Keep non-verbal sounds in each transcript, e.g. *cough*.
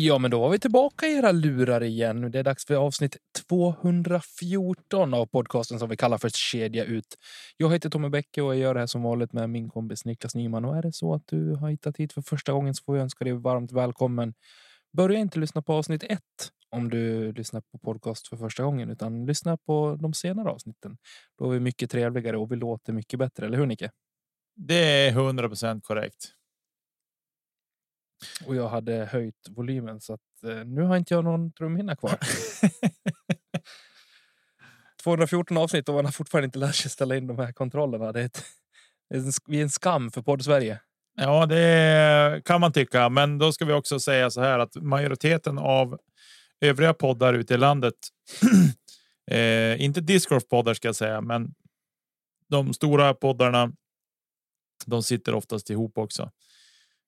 Ja, men då var vi tillbaka i era lurar igen. Det är dags för avsnitt 214 av podcasten som vi kallar för Kedja ut. Jag heter Tommy Bäcke och jag gör det här som vanligt med min kompis Niklas Nyman. Och är det så att du har hittat hit för första gången så får jag önska dig varmt välkommen. Börja inte lyssna på avsnitt 1 om du lyssnar på podcast för första gången, utan lyssna på de senare avsnitten. Då är vi mycket trevligare och vi låter mycket bättre, eller hur Nicke? Det är 100% korrekt. Och jag hade höjt volymen så att eh, nu har inte jag någon trumhinna kvar. *laughs* 214 avsnitt och man har fortfarande inte lärt sig ställa in de här kontrollerna. Det är, ett, det är en, vi är en skam för podd Sverige. Ja, det kan man tycka, men då ska vi också säga så här att majoriteten av övriga poddar ute i landet, *clears throat* eh, inte discgolf poddar ska jag säga, men de stora poddarna. De sitter oftast ihop också.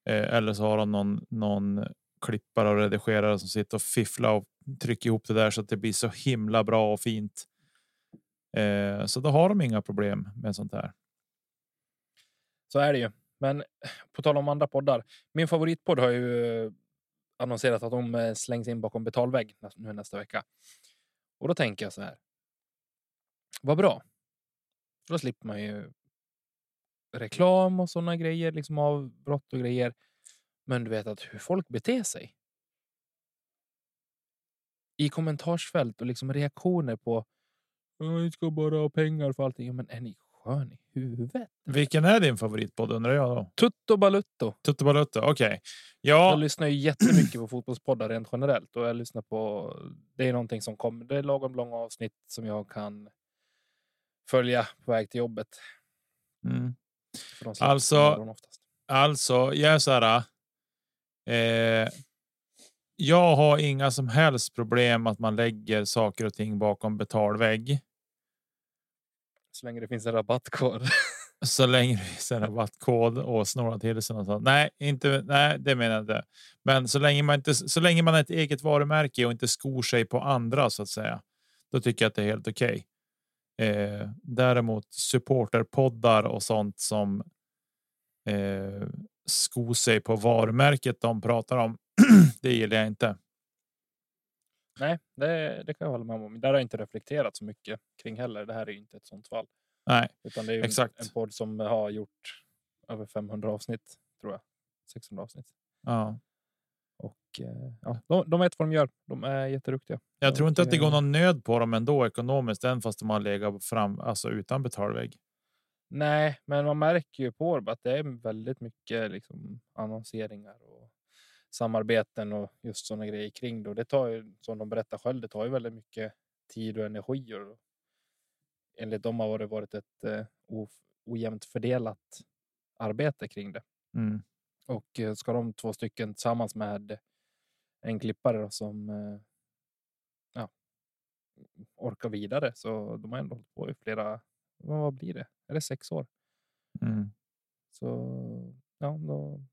Eh, eller så har de någon, någon klippare och redigerare som sitter och fifflar och trycker ihop det där så att det blir så himla bra och fint. Eh, så då har de inga problem med sånt här. Så är det ju. Men *sniffs* på tal om andra poddar. Min favoritpodd har ju eh, annonserat att de slängs in bakom betalvägg nu nästa vecka. Och då tänker jag så här. Vad bra. Då slipper man ju reklam och sådana grejer, liksom avbrott och grejer. Men du vet att hur folk beter sig. I kommentarsfält och liksom reaktioner på. Jag ska bara ha pengar för allting. Men är ni skön i huvudet? Vilken är din favoritpodd undrar jag då? Tutto Balutto. Tutto Balutto. Okej, okay. ja. Jag lyssnar ju jättemycket på fotbollspoddar rent generellt och jag lyssnar på. Det är någonting som kommer. Det är lagom långa avsnitt som jag kan följa på väg till jobbet. Mm. Alltså, alltså, jag är så här. Eh, jag har inga som helst problem att man lägger saker och ting bakom betalvägg. Så länge det finns en rabattkod. *laughs* så länge det finns en rabattkod och snåla till sig. Något nej, inte. Nej, det menar jag inte. Men så länge man inte så länge man har ett eget varumärke och inte skor sig på andra så att säga. Då tycker jag att det är helt okej. Okay. Eh, däremot supporterpoddar och sånt som eh, sko sig på varumärket de pratar om. *clears throat* det gillar jag inte. Nej, det, det kan jag hålla med om. Där har jag inte reflekterat så mycket kring heller. Det här är ju inte ett sånt fall. Nej, utan det är exakt. En podd som har gjort över 500 avsnitt tror jag. 600 avsnitt. Ja. Och eh, ja, de, de vet vad de gör. De är jätteduktiga. Jag tror inte att det går någon nöd på dem ändå ekonomiskt, än fast de har legat fram alltså utan betalvägg. Nej, men man märker ju på att det är väldigt mycket liksom, annonseringar och samarbeten och just sådana grejer kring det. Och det tar ju som de berättar själv. Det tar ju väldigt mycket tid och energi. Och enligt dem har det varit ett eh, ojämnt fördelat arbete kring det. Mm. Och eh, ska de två stycken tillsammans med en klippare som eh, ja, orkar vidare så de har ändå hållit på i flera. Vad blir det? Är det sex år? Mm. Så ja, då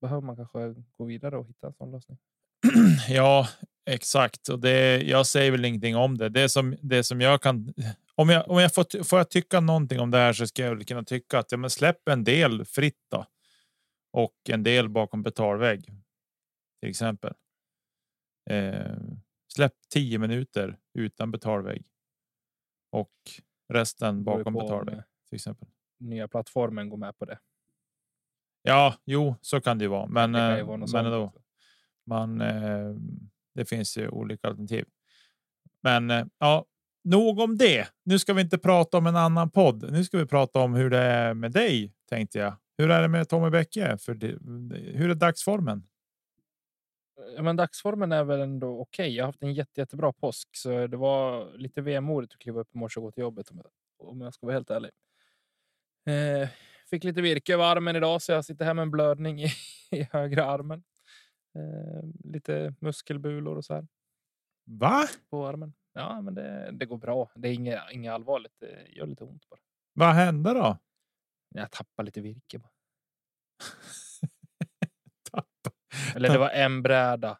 behöver man kanske gå vidare och hitta en sån lösning. *clears throat* Ja, exakt. Och det, jag säger väl ingenting om det. Det som, det som jag kan. Om jag, om jag får, får jag tycka någonting om det här så ska jag väl kunna tycka att ja, men släpp en del fritt då och en del bakom betalvägg. Till exempel. Eh, släpp 10 minuter utan betalvägg. Och resten bakom betalvägg. Till exempel. Nya plattformen går med på det. Ja, jo, så kan det ju vara. Men, det eh, men då, man, eh, det finns ju olika alternativ. Men eh, ja, nog om det. Nu ska vi inte prata om en annan podd. Nu ska vi prata om hur det är med dig, tänkte jag. Hur är det med Tommy Bäcke? För det, hur är dagsformen? Ja, men dagsformen är väl ändå okej. Okay. Jag har haft en jätte, jättebra påsk, så det var lite vemodigt att kliva upp i morse och gå till jobbet om jag ska vara helt ärlig. Eh, fick lite virke över armen idag, så jag sitter här med en blödning i, *laughs* i högra armen. Eh, lite muskelbulor och så här. Va? På armen. Ja, men det, det går bra. Det är inget, inget allvarligt. Det gör lite ont bara. Vad hände då? Jag tappade lite virke. Bara. *laughs* Tappa. Eller det var en bräda.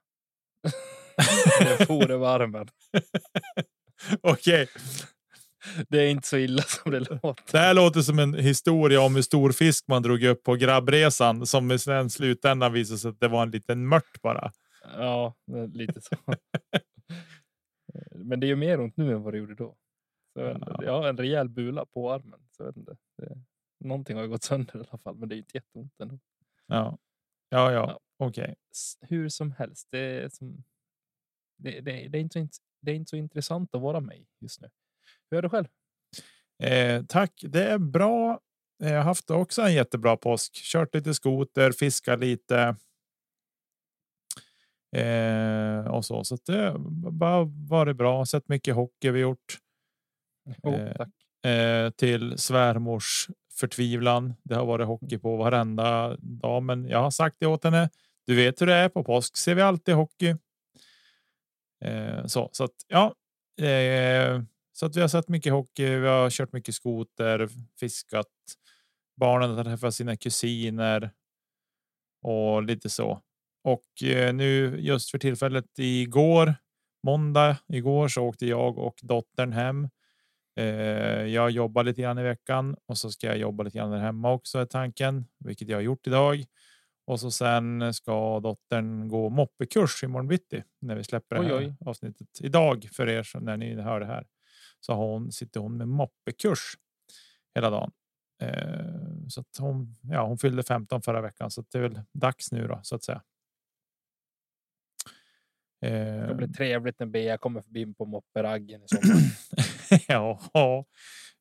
*laughs* det for över armen. Okej. Det är inte så illa som det *laughs* låter. Det här låter som en historia om hur stor fisk man drog upp på grabbresan som i slutändan visade sig att det var en liten mört bara. Ja, lite så. Men det gör mer ont nu än vad det gjorde då. Så ja. Jag har en rejäl bula på armen. Så jag vet inte. Det, någonting har gått sönder i alla fall, men det är inte jätteont ändå. Ja, ja, ja. ja. okej. Okay. Hur som helst, det är, som, det, det, det, är inte det är inte så intressant att vara mig just nu. Hur är det själv? Eh, tack, det är bra. Jag har haft också en jättebra påsk. Kört lite skoter, fiskat lite. Eh, och så, så det bara varit bra. Sett mycket hockey vi gjort. Oh, eh, eh, till svärmors förtvivlan. Det har varit hockey på varenda dag, men jag har sagt det åt henne. Du vet hur det är på påsk ser vi alltid hockey. Eh, så så att ja, eh, så att vi har sett mycket hockey. Vi har kört mycket skoter, fiskat. Barnen har träffat sina kusiner och lite så. Och eh, nu just för tillfället igår, måndag igår så åkte jag och dottern hem. Eh, jag jobbar lite grann i veckan och så ska jag jobba lite grann där hemma också är tanken, vilket jag har gjort idag. Och så sen ska dottern gå moppekurs imorgon bitti när vi släpper oj, det här oj. avsnittet idag för er när ni hör det här. Så hon sitter hon med moppekurs hela dagen. Eh, så att hon, ja, hon fyllde 15 förra veckan så det är väl dags nu då så att säga. Det blir trevligt när Bea kommer förbi på mopperaggen *clears throat* ja,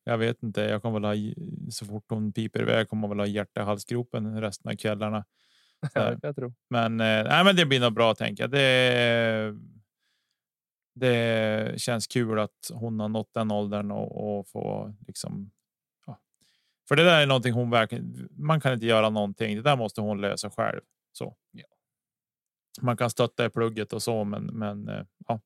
jag vet inte. Jag kommer väl ha så fort hon piper iväg kommer väl ha hjärta i halsgropen resten av kvällarna. *laughs* Ja, jag tror. Men, eh, nej, men det blir nog bra tänker jag. Det, det känns kul att hon har nått den åldern och, och få liksom. Ja. För det där är någonting hon verkligen. Man kan inte göra någonting. Det där måste hon lösa själv. Så. Ja man kan stötta i plugget och så, men, men eh, ja.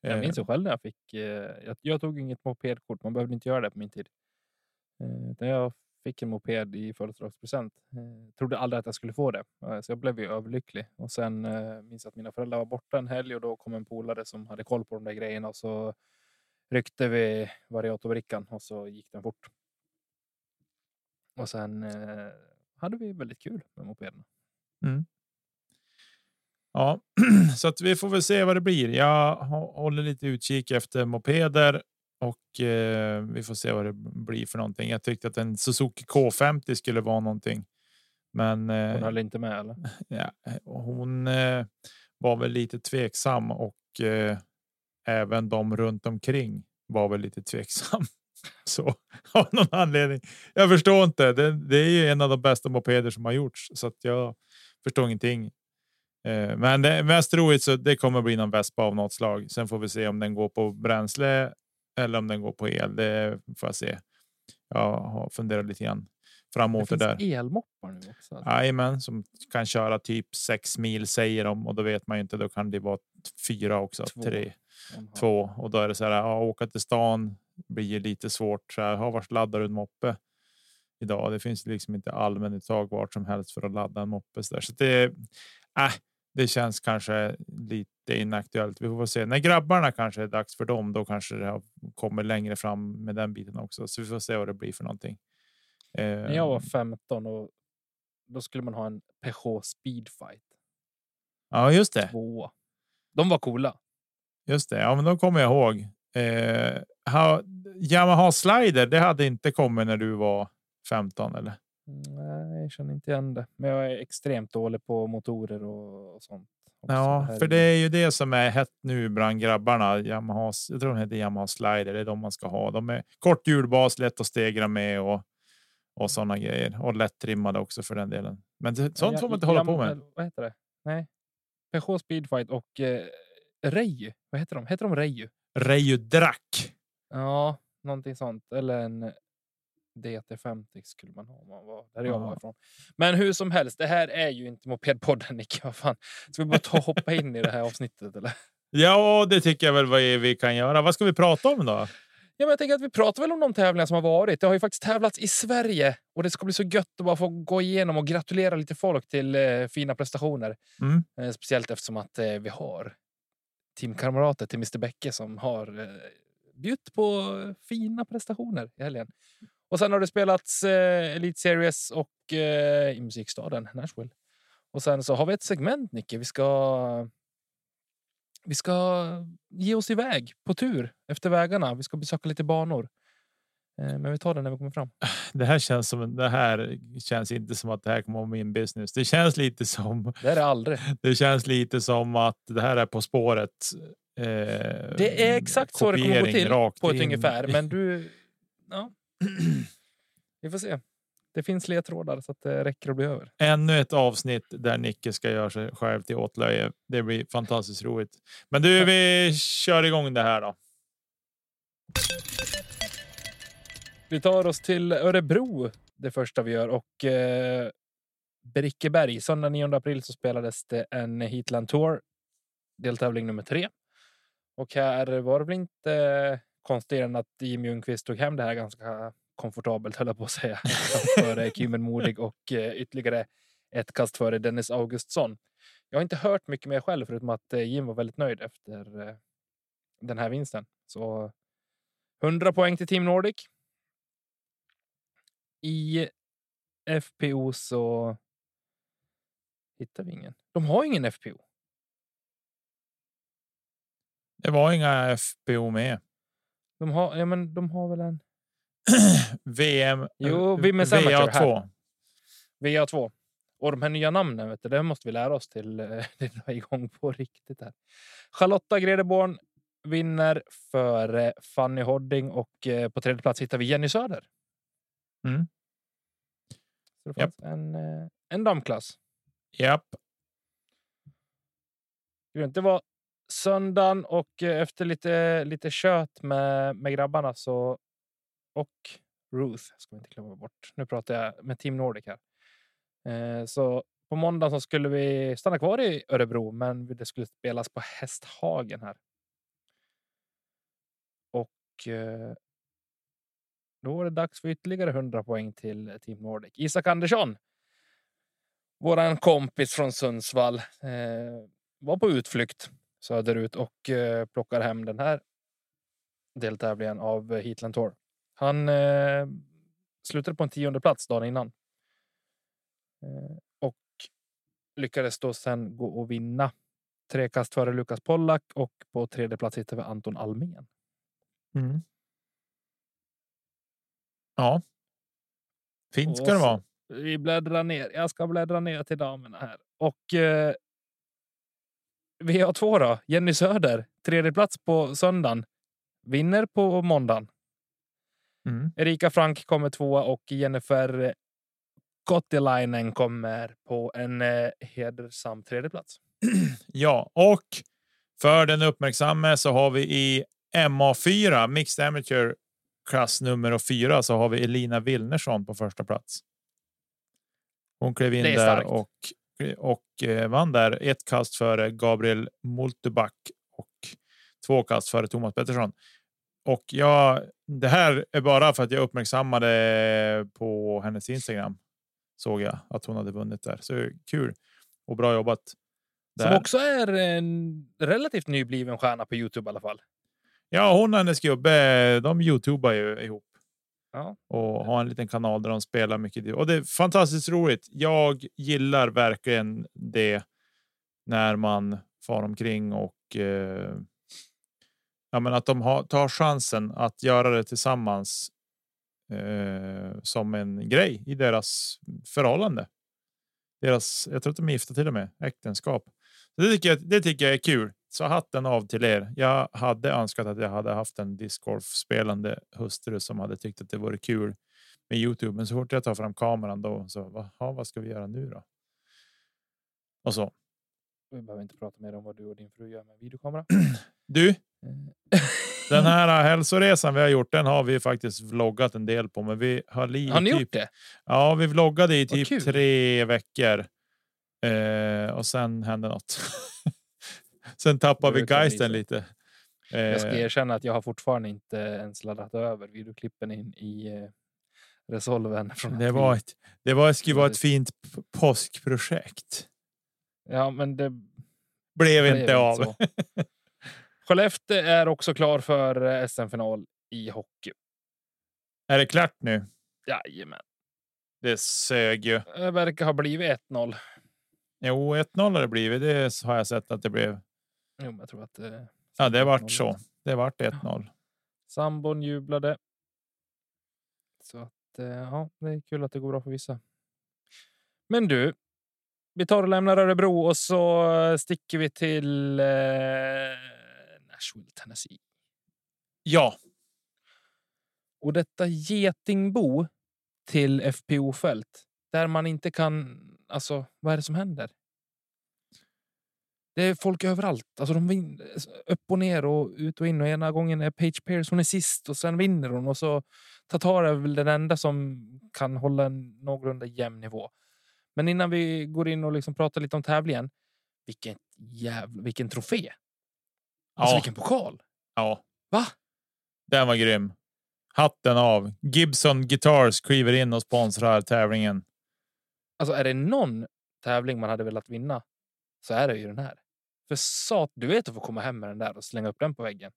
Jag minns ju eh. själv när jag fick. Eh, jag, jag tog inget mopedkort. Man behövde inte göra det på min tid. Eh, jag fick en moped i födelsedagspresent. Trodde aldrig att jag skulle få det, så jag blev ju överlycklig. Och sen minns jag att mina föräldrar var borta en helg och då kom en polare som hade koll på de där grejerna och så ryckte vi variatorbrickan och så gick den fort. Och sen hade vi väldigt kul med mopederna. Mm. Ja, *clears throat* så att vi får väl se vad det blir. Jag håller lite utkik efter mopeder och eh, vi får se vad det blir för någonting. Jag tyckte att en Suzuki K50 skulle vara någonting. Men eh, hon höll inte med eller? *laughs* Ja, hon eh, var väl lite tveksam och eh, även de runt omkring var väl lite tveksam. *laughs* Så *laughs* av någon anledning. Jag förstår inte. Det, det är ju en av de bästa mopeder som har gjorts så att jag förstår ingenting. Eh, men det mest troligt så det kommer bli någon Vespa av något slag. Sen får vi se om den går på bränsle eller om den går på el. Det får jag se. Jag har funderat lite grann framåt det, det där. Elmoppar nu också. Alltså. Jajamän, som kan köra typ sex mil säger de och då vet man ju inte. Då kan det vara fyra också. Två. Tre, två och då är det så här. Ja, åka till stan blir lite svårt. Så här, vart laddar du en moppe? Idag. Det finns liksom inte allmänuttag vart som helst för att ladda en moppe så, där. så det. Äh, det känns kanske lite inaktuellt. Vi får se när grabbarna kanske är dags för dem. Då kanske det kommer längre fram med den biten också, så vi får se vad det blir för någonting. När jag var 15 och då skulle man ha en Peugeot Speedfight. Ja, just det. Två. De var coola. Just det. Ja, men de kommer jag ihåg. Eh, ha, Yamaha Slider. Det hade inte kommit när du var 15 eller? Nej, jag känner inte igen det. Men jag är extremt dålig på motorer och, och sånt. Också. Ja, för det är ju det som är hett nu bland grabbarna. Yamaha, jag tror de heter Yamaha Slider. Det är de man ska ha. De är kort hjulbas, lätt att stegra med och och sådana grejer och lätt trimmade också för den delen. Men sånt får man inte hålla på med. Vad heter det? Nej, Peugeot Speedfight och eh, Reiju. Vad heter de? Heter de Reiju? Reiju Drack. Ja, någonting sånt. Eller en DT50 skulle man ha om man var där jag var ifrån. Men hur som helst, det här är ju inte mopedpodden *laughs* Nick. Vad fan? Ska vi bara ta och hoppa in i det här avsnittet eller? Ja, det tycker jag väl vad vi kan göra. Vad ska vi prata om då? Ja, men jag tänker att vi pratar väl om de tävlingar som har varit. Det har ju faktiskt tävlats i Sverige och det ska bli så gött att bara få gå igenom och gratulera lite folk till eh, fina prestationer. Mm. Eh, speciellt eftersom att eh, vi har teamkamrater till Mr Bäcke som har eh, bjudit på fina prestationer i helgen. Och sen har det spelats eh, Elite Series och eh, i musikstaden Nashville. Och sen så har vi ett segment, Nicke. Vi ska. Vi ska ge oss iväg på tur efter vägarna. Vi ska besöka lite banor. Eh, Men vi tar det när vi kommer fram. *sighs* Det här känns som det här känns inte som att det här kommer vara min business. Det känns lite som Det är det aldrig. *laughs* det känns lite som att det här är På spåret. Eh, Det är exakt så det kommer gå till på ett in. ungefär. Men du. *laughs* Ja. *clears throat* Vi får se. Det finns ledtrådar så att det räcker att bli över. Ännu ett avsnitt där Nicke ska göra sig själv till åtlöje. Det blir fantastiskt roligt. Men du, vi kör igång det här då. Vi tar oss till Örebro det första vi gör och eh, Brickeberg. Söndag 9 april så spelades det en Heatland Tour. Deltävling nummer tre. Och här var det väl inte konstigare än att Jimmy Ljungqvist tog hem det här ganska komfortabelt höll jag på att säga. *laughs* Före Kymen Modig och eh, ytterligare ett kast före Dennis Augustsson. Jag har inte hört mycket mer själv förutom att eh, Jim var väldigt nöjd efter eh, den här vinsten. Så 100 poäng till Team Nordic. I FPO så hittar vi ingen. De har ingen FPO. Det var inga FPO med. De har, ja, men de har väl en *clears throat* VM. Jo, eh, Women's Amateur här. VA2. VA2. Och de här nya namnen, vet du, det måste vi lära oss till eh, *laughs* det drar igång på riktigt. här. Charlotta Gredeborn vinner för Fanny Hodding och eh, på tredje plats hittar vi Jenny Söder. Mm. Så det fanns en, en damklass. Japp. Grymt. Det var söndagen och eh, efter lite, lite kött med, med grabbarna så och Ruth ska vi inte glömma bort. Nu pratar jag med Team Nordic här. Eh, så på måndag så skulle vi stanna kvar i Örebro, men det skulle spelas på Hästhagen här. Och eh, då var det dags för ytterligare 100 poäng till Team Nordic. Isak Andersson, våran kompis från Sundsvall, eh, var på utflykt söderut och eh, plockar hem den här deltävlingen av Heatland Tour. Han eh, slutade på en tionde plats dagen innan. Eh, och lyckades då sen gå och vinna tre kast före Lukas Pollack och på tredje plats hittar vi Anton Almen. Mm. Ja. Fint Och ska det så- vara. Vi bläddrar ner. Jag ska bläddra ner till damerna här och. Eh, VA2 då. Jenny Söder, tredje plats på söndagen. Vinner på måndagen. Mm. Erika Frank kommer tvåa och Jennifer Kottilainen kommer på en eh, hedersam tredje plats. *clears throat* Ja, och för den uppmärksamme så har vi i MA4 Mixed Amateur klass nummer fyra så har vi Elina Wilnersson på första plats. Hon klev in där och och eh, vann där ett kast före Gabriel Multeback och två kast före Thomas Pettersson. Och jag, det här är bara för att jag uppmärksammade på hennes Instagram. Såg jag att hon hade vunnit där. Så kul och bra jobbat. Som där. också är en relativt nybliven stjärna på Youtube i alla fall. Ja, hon och hennes gubbe, de youtubar ju ihop Ja. och ha en liten kanal där de spelar mycket. Och det är fantastiskt roligt. Jag gillar verkligen det när man far omkring och eh, ja, men att de har, tar chansen att göra det tillsammans eh, som en grej i deras förhållande. Deras, jag tror att de är gifta till och med äktenskap. Det tycker jag, det tycker jag är kul. Så hatten av till er. Jag hade önskat att jag hade haft en discgolf spelande hustru som hade tyckt att det vore kul med Youtube. Men så fort jag tar fram kameran då så vad, vad ska vi göra nu då? Och så. Vi behöver inte prata mer om vad du och din fru gör med videokamera. *clears throat* Du, Eh, den här *laughs* hälsoresan vi har gjort, den har vi faktiskt vloggat en del på, men vi har li Har ni typ, gjort det? Ja, vi vloggade i typ tre veckor. Eh, och sen hände något. *laughs* sen tappade vi geisten lite. Eh, Jag ska erkänna att jag har fortfarande inte ens laddat över videoklippen in i eh, Resolven. *laughs* Från det var ett, det var, skulle vara ett fint påskprojekt. Ja, men det Blev blev inte av. *laughs* Skellefteå är också klar för eh, SM-final i hockey. Är det klart nu? Jajamän. Det sög ju. Det verkar ha blivit 1-0. Jo, 1-0 har det blivit. Det har jag sett att det blev. Jo, jag tror att eh, Ja, det vart så. Det vart 1-0. Sambon jublade. Så att eh, ja, det är kul att det går bra för vissa. Men du, vi tar och lämnar Örebro och så sticker vi till eh, Nashville, Tennessee. Ja, Och detta getingbo till FPO-fält där man inte kan... Alltså, vad är det som händer? Det är folk överallt. Alltså, de vin, upp och ner och ut och in. Och ena gången är Page Pierce hon är sist och sen vinner hon. Och så Tatar är väl den enda som kan hålla en någorlunda jämn nivå. Men innan vi går in och liksom pratar lite om tävlingen. Vilken jävla vilken trofé! Alltså ja, vilken pokal! ja. Va? Den var grym. Hatten av. Gibson Guitars kliver in och sponsrar tävlingen. Alltså är det någon tävling man hade velat vinna så är det ju den här. För sat, du vet att få komma hem med den där och slänga upp den på väggen.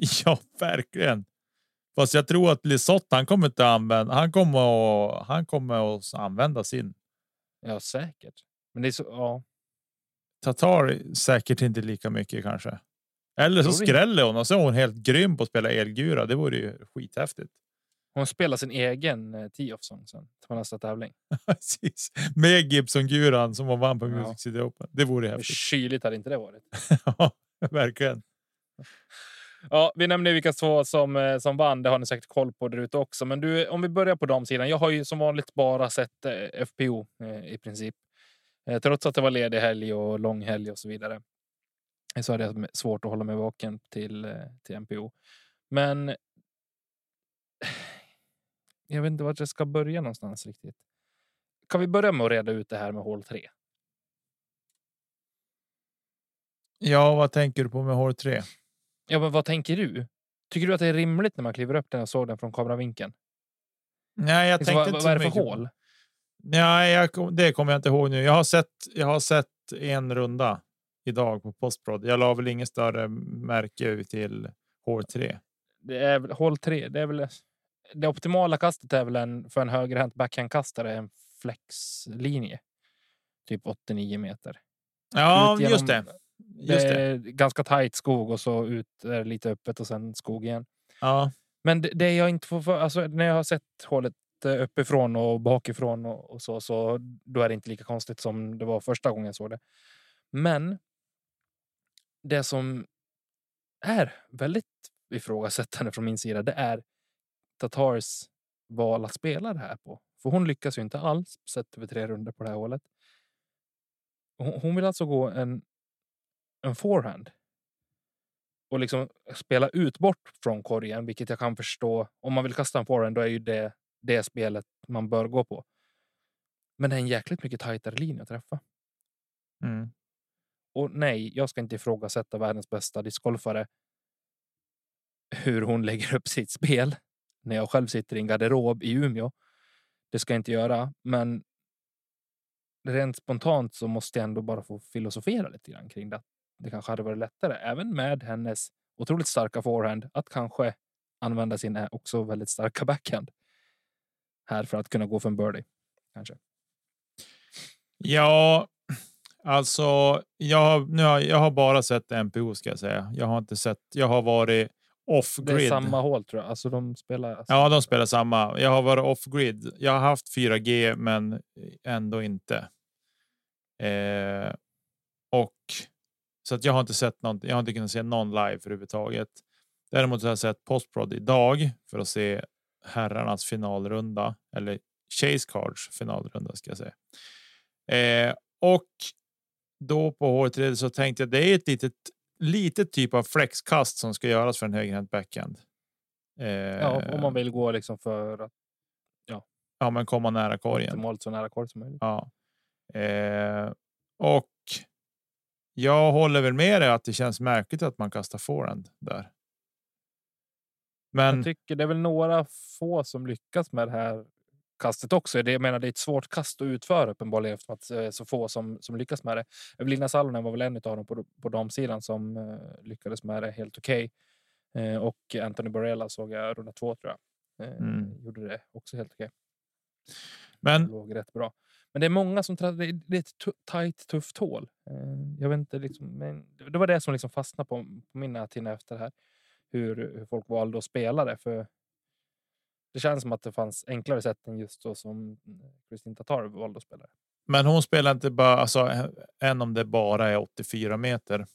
*laughs* ja, verkligen. Fast jag tror att Lisotte, han kommer inte använda. Han kommer att. Han kommer att använda sin. Ja, säkert. Men det är så. Ja, Tatar säkert inte lika mycket kanske. Eller så skräller hon och så är hon helt grym på att spela elgura. Det vore ju skithäftigt. Hon spelar sin egen eh, tee-off song sen till nästa tävling. *laughs* Precis. Med Gibson-guran som hon vann på Ja. Music City Open. Det vore häftigt. kyligt hade inte det varit? *laughs* Ja, verkligen. Ja, vi nämnde vilka två som, eh, som vann. Det har ni säkert koll på där ute också. Men du, om vi börjar på damsidan. Jag har ju som vanligt bara sett eh, FPO eh, i princip. Eh, trots att det var ledig helg och lång helg och så vidare. eh, Så hade jag svårt att hålla mig vaken till, till MPO. Men jag vet inte vart jag ska börja någonstans riktigt. Kan vi börja med att reda ut det här med hål 3? Ja, vad tänker du på med hål 3? Ja, men vad tänker du? Tycker du att det är rimligt när man kliver upp den och såg den från kameravinkeln? Nej, jag Liksom, tänkte vad, inte vad är det för mycket hål? Nej, jag, det kommer jag inte ihåg nu. Jag har sett. Jag har sett en runda idag på Postprod. Jag la väl ingen större märke till hål 3. Det är väl hål 3. Det är väl det optimala kastet är väl en för en högerhänt backhandkastare en flexlinje. Typ 89 meter. Ja, genom- just det. Just det. ganska tajt skog och så ut är lite öppet och sen skog igen. Ja, Men det, det jag inte får för, alltså när jag har sett hålet eh, uppifrån och bakifrån och, och så, så då är det inte lika konstigt som det var första gången jag såg det. Men det som är väldigt ifrågasättande från min sida, det är Tatars val att spela det här på. För hon lyckas ju inte alls sett över tre runder på det här hålet. Hon, vill alltså gå en, en forehand och liksom spela ut bort från korgen, vilket jag kan förstå. Om man vill kasta en forehand, då är ju det det spelet man bör gå på. Men det är en jäkligt mycket tajtare linje att träffa. mm. Och nej, jag ska inte ifrågasätta världens bästa discgolfare. Hur hon *laughs* lägger upp sitt spel när jag själv sitter i en garderob i Umeå. Det ska jag inte göra, men rent spontant så måste jag ändå bara få filosofera lite grann kring det. Det kanske hade varit lättare, även med hennes otroligt starka forehand, att kanske använda sin eh, också väldigt starka *laughs* backhand här för att kunna gå för en birdie. Kanske. ja, alltså jag har, nu har, jag har bara sett MPO ska jag säga. Jag har inte sett. Jag har varit off Det är grid. samma hål tror jag. Alltså de spelar. Alltså, Ja, de spelar samma. Jag har varit off grid. Jag har haft 4G, men ändå inte. Eh, och så att jag har inte sett något. Jag har inte kunnat se någon live överhuvudtaget. Däremot har jag sett postprod idag för att se herrarnas finalrunda eller Chase Cards finalrunda ska jag säga. Eh, och då på H3 så tänkte jag det är ett litet, litet typ av flexkast som ska göras för en högerhänt backhand. Eh, ja, om man vill gå liksom för att Ja, men komma nära korgen. målet så nära kort som möjligt. Ja. Eh, och jag håller väl med dig att det känns märkligt att man kastar forehand där. Men Jag tycker det är väl några få som lyckas med det här kastet också. Det, jag menar, det är ett svårt kast att utföra uppenbarligen eftersom att eh, så få som, som lyckas med det. Evelina Salonen var väl en av dem på, på damsidan som eh, lyckades med det helt okej. Eh, och Anthony Barella såg jag runda två tror jag. Eh, Mm. Gjorde det också helt okej. men Låg rätt bra. Men det är många som det är ett tajt, tufft hål. Eh, jag vet inte, liksom, men det var det som liksom fastnade på, på min näthinna efter det här. Hur, hur folk valde att spela det. För det känns som att det fanns enklare sätt än just så som Kristin Tatar valde att spela. Men hon spelar inte bara alltså, än om det bara är 84 meter.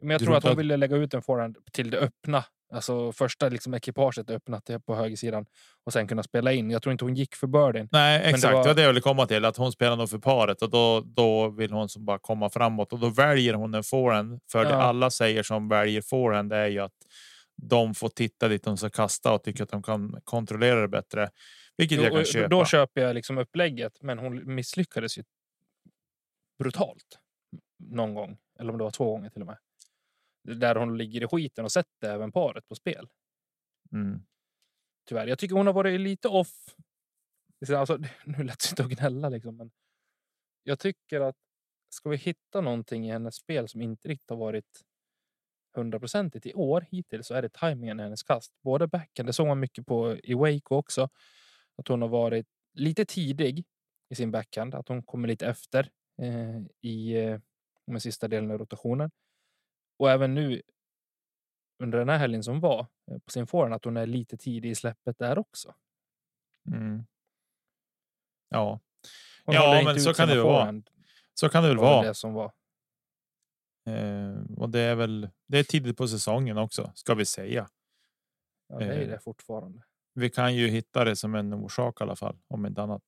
Men jag tror att hon ville lägga ut en forehand till det öppna Alltså första liksom ekipaget öppnat på högersidan och sen kunna spela in. Jag tror inte hon gick för birdien. Nej, exakt. Det var... det var det jag ville komma till. Att hon spelar nog för paret och då, då vill hon som bara komma framåt och då väljer hon en forehand. För ja. det alla säger som väljer forehand är ju att de får titta dit de ska kasta och tycker att de kan kontrollera det bättre. Vilket jo, jag kan köpa. Då köper jag liksom upplägget, men hon misslyckades ju brutalt någon gång. Eller om det var två gånger till och med där hon ligger i skiten och sätter även paret på spel. Mm. Tyvärr. Jag tycker hon har varit lite off. Alltså, *laughs* nu lät det inte att gnälla liksom, men jag tycker att ska vi hitta någonting i hennes spel som inte riktigt har varit hundraprocentigt i år hittills så är det tajmingen i hennes kast. Både backen, det såg man mycket på i Waco också. Att hon har varit lite tidig i sin backhand, att hon kommer lite efter eh, i eh, med sista delen av rotationen. Och även nu under den här helgen som var eh, på sin forehand att hon är lite tidig i släppet där också. Mm. Ja, hon ja, men så kan det ju vara. Så kan det väl vara. Det som var. Eh, och det är väl. Det är tidigt på säsongen också ska vi säga. Ja, det är eh, det fortfarande. Vi kan ju hitta det som en orsak i alla fall om inte annat.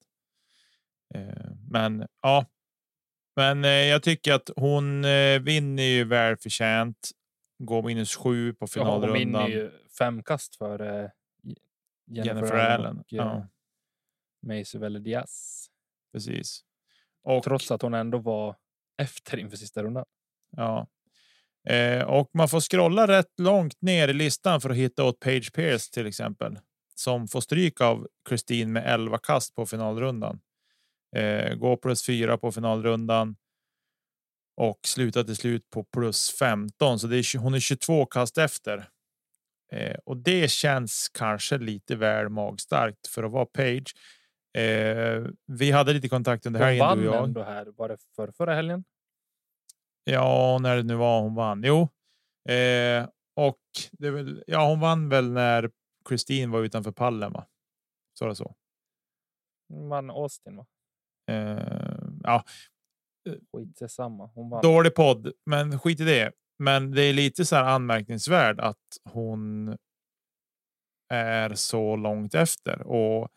Eh, men ja, men eh, jag tycker att hon vinner ju välförtjänt. Går minus sju på finalrundan. Ja, hon vinner ju fem kast för eh, Jennifer, Jennifer Allen. Och, ja. Macy Diaz. Precis. Och, Trots att hon ändå var efter inför sista rundan. Ja. Eh, och man får scrolla rätt långt ner i listan för att hitta åt Page Pierce till exempel. Som får stryk av Kristin med 11 kast på finalrundan. Eh, går plus fyra på finalrundan. Och slutar till slut på plus 15, så det är, hon är 22 kast efter. Eh, och det känns kanske lite väl magstarkt för att vara Page. Eh, vi hade lite kontakt under helgen. Hon vann ändå här. Var det för förra helgen? Ja, när det nu var hon vann. Jo, eh, och det väl, ja, hon vann väl när Kristin var utanför pallen. Va? Så det så. Vann Austin va? Eh, ja. Skit samma. Hon vann. Dålig podd, men skit i det. Men det är lite så här anmärkningsvärt att hon är så långt efter och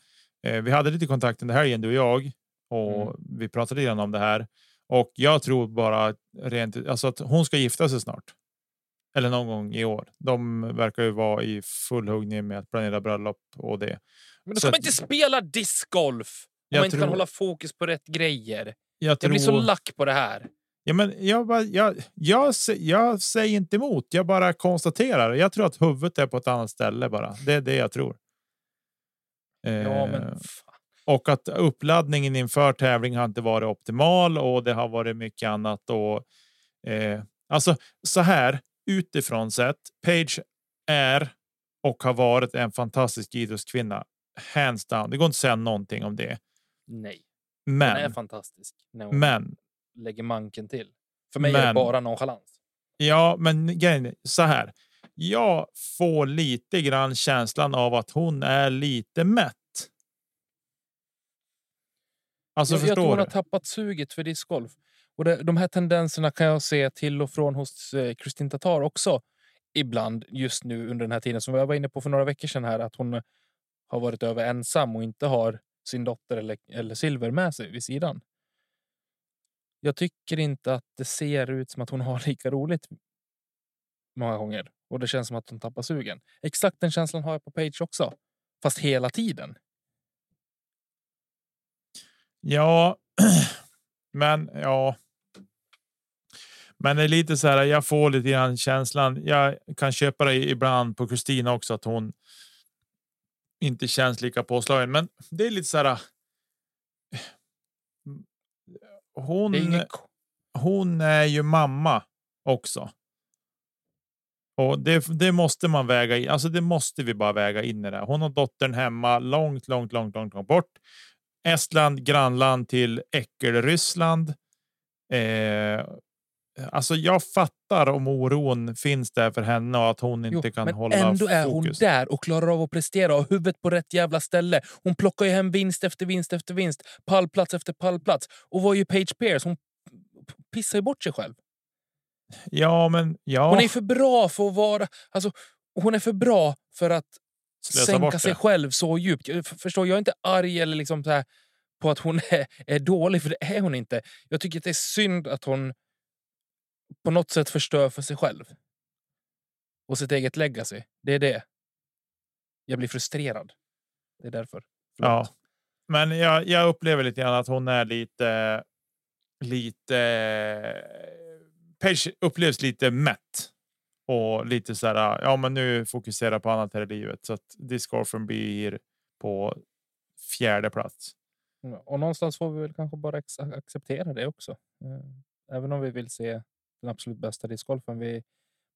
eh, vi hade lite kontakt under helgen du och jag och mm. vi pratade lite om det här och jag tror bara rent alltså att hon ska gifta sig snart. Eller någon gång i år. De verkar ju vara i full huggning med att planera bröllop och det. Men då ska så man inte spela discgolf. Om man inte tror... kan hålla fokus på rätt grejer. Jag, jag tror... blir så lack på det här. Ja, men jag, bara, jag, jag, jag säger inte emot. Jag bara konstaterar. Jag tror att huvudet är på ett annat ställe bara. Det är det jag tror. Ja, men... Och att uppladdningen inför tävling har inte varit optimal och det har varit mycket annat. Och, eh, alltså så här utifrån sett. Page är och har varit en fantastisk idrottskvinna. Hands down. Det går inte att säga någonting om det. Nej. Men. Den är fantastisk. När hon men. Lägger manken till. För mig men, är det bara nonchalans. Ja, men grejen så här. Jag får lite grann känslan av att hon är lite mätt. Alltså, jag, förstår jag tror hon har tappat suget för discgolf. Och det, de här tendenserna kan jag se till och från hos eh, Kristin Tatar också. Ibland just nu under den här tiden som jag var inne på för några veckor sedan här att hon har varit över ensam och inte har sin dotter eller, eller Silver med sig vid sidan. Jag tycker inte att det ser ut som att hon har *laughs* lika roligt många gånger och det känns som att hon tappar sugen. Exakt den känslan har jag på Page också, fast hela tiden. Ja, *clears throat* men ja. Men det är lite så här. Jag får lite grann känslan. Jag kan köpa det ibland på Kristina också att hon inte känns lika påslagen. Men det är lite så här. *sighs* Hon. Är hon är ju mamma också. Och det, det måste man väga in. Alltså, det måste vi bara väga in i det. Hon har dottern hemma långt, långt, långt, långt, långt bort. Estland, grannland till äckel-Ryssland. Eh, alltså jag fattar om oron finns där för henne och att hon inte Jo, kan men hålla ändå är hon fokus. där och klarar av att prestera och huvudet på rätt jävla ställe. Hon plockar ju hem vinst efter vinst efter vinst, pallplats efter pallplats. Och vad är ju Page Pierce? Hon pissar ju bort sig själv. Ja, men ja. Hon är för bra för att vara... Alltså, hon är för bra för att Slösa sänka sig själv så djupt. Jag förstår, jag är inte arg eller liksom så här på att hon *laughs* är, är dålig, för det är hon inte. Jag tycker att det är synd att hon på något sätt förstör för sig själv. Och sitt eget legacy. Det är det. Jag blir frustrerad. Det är därför. Ja, men jag, jag upplever lite grann att hon är lite. Lite. Page upplevs lite mätt och lite så här. Ja, men nu fokuserar på annat här i livet så att discgolfen blir på fjärde plats. Ja, Och någonstans får vi väl kanske bara acceptera det också. Eh, Även om vi vill se den absolut bästa discgolfen vi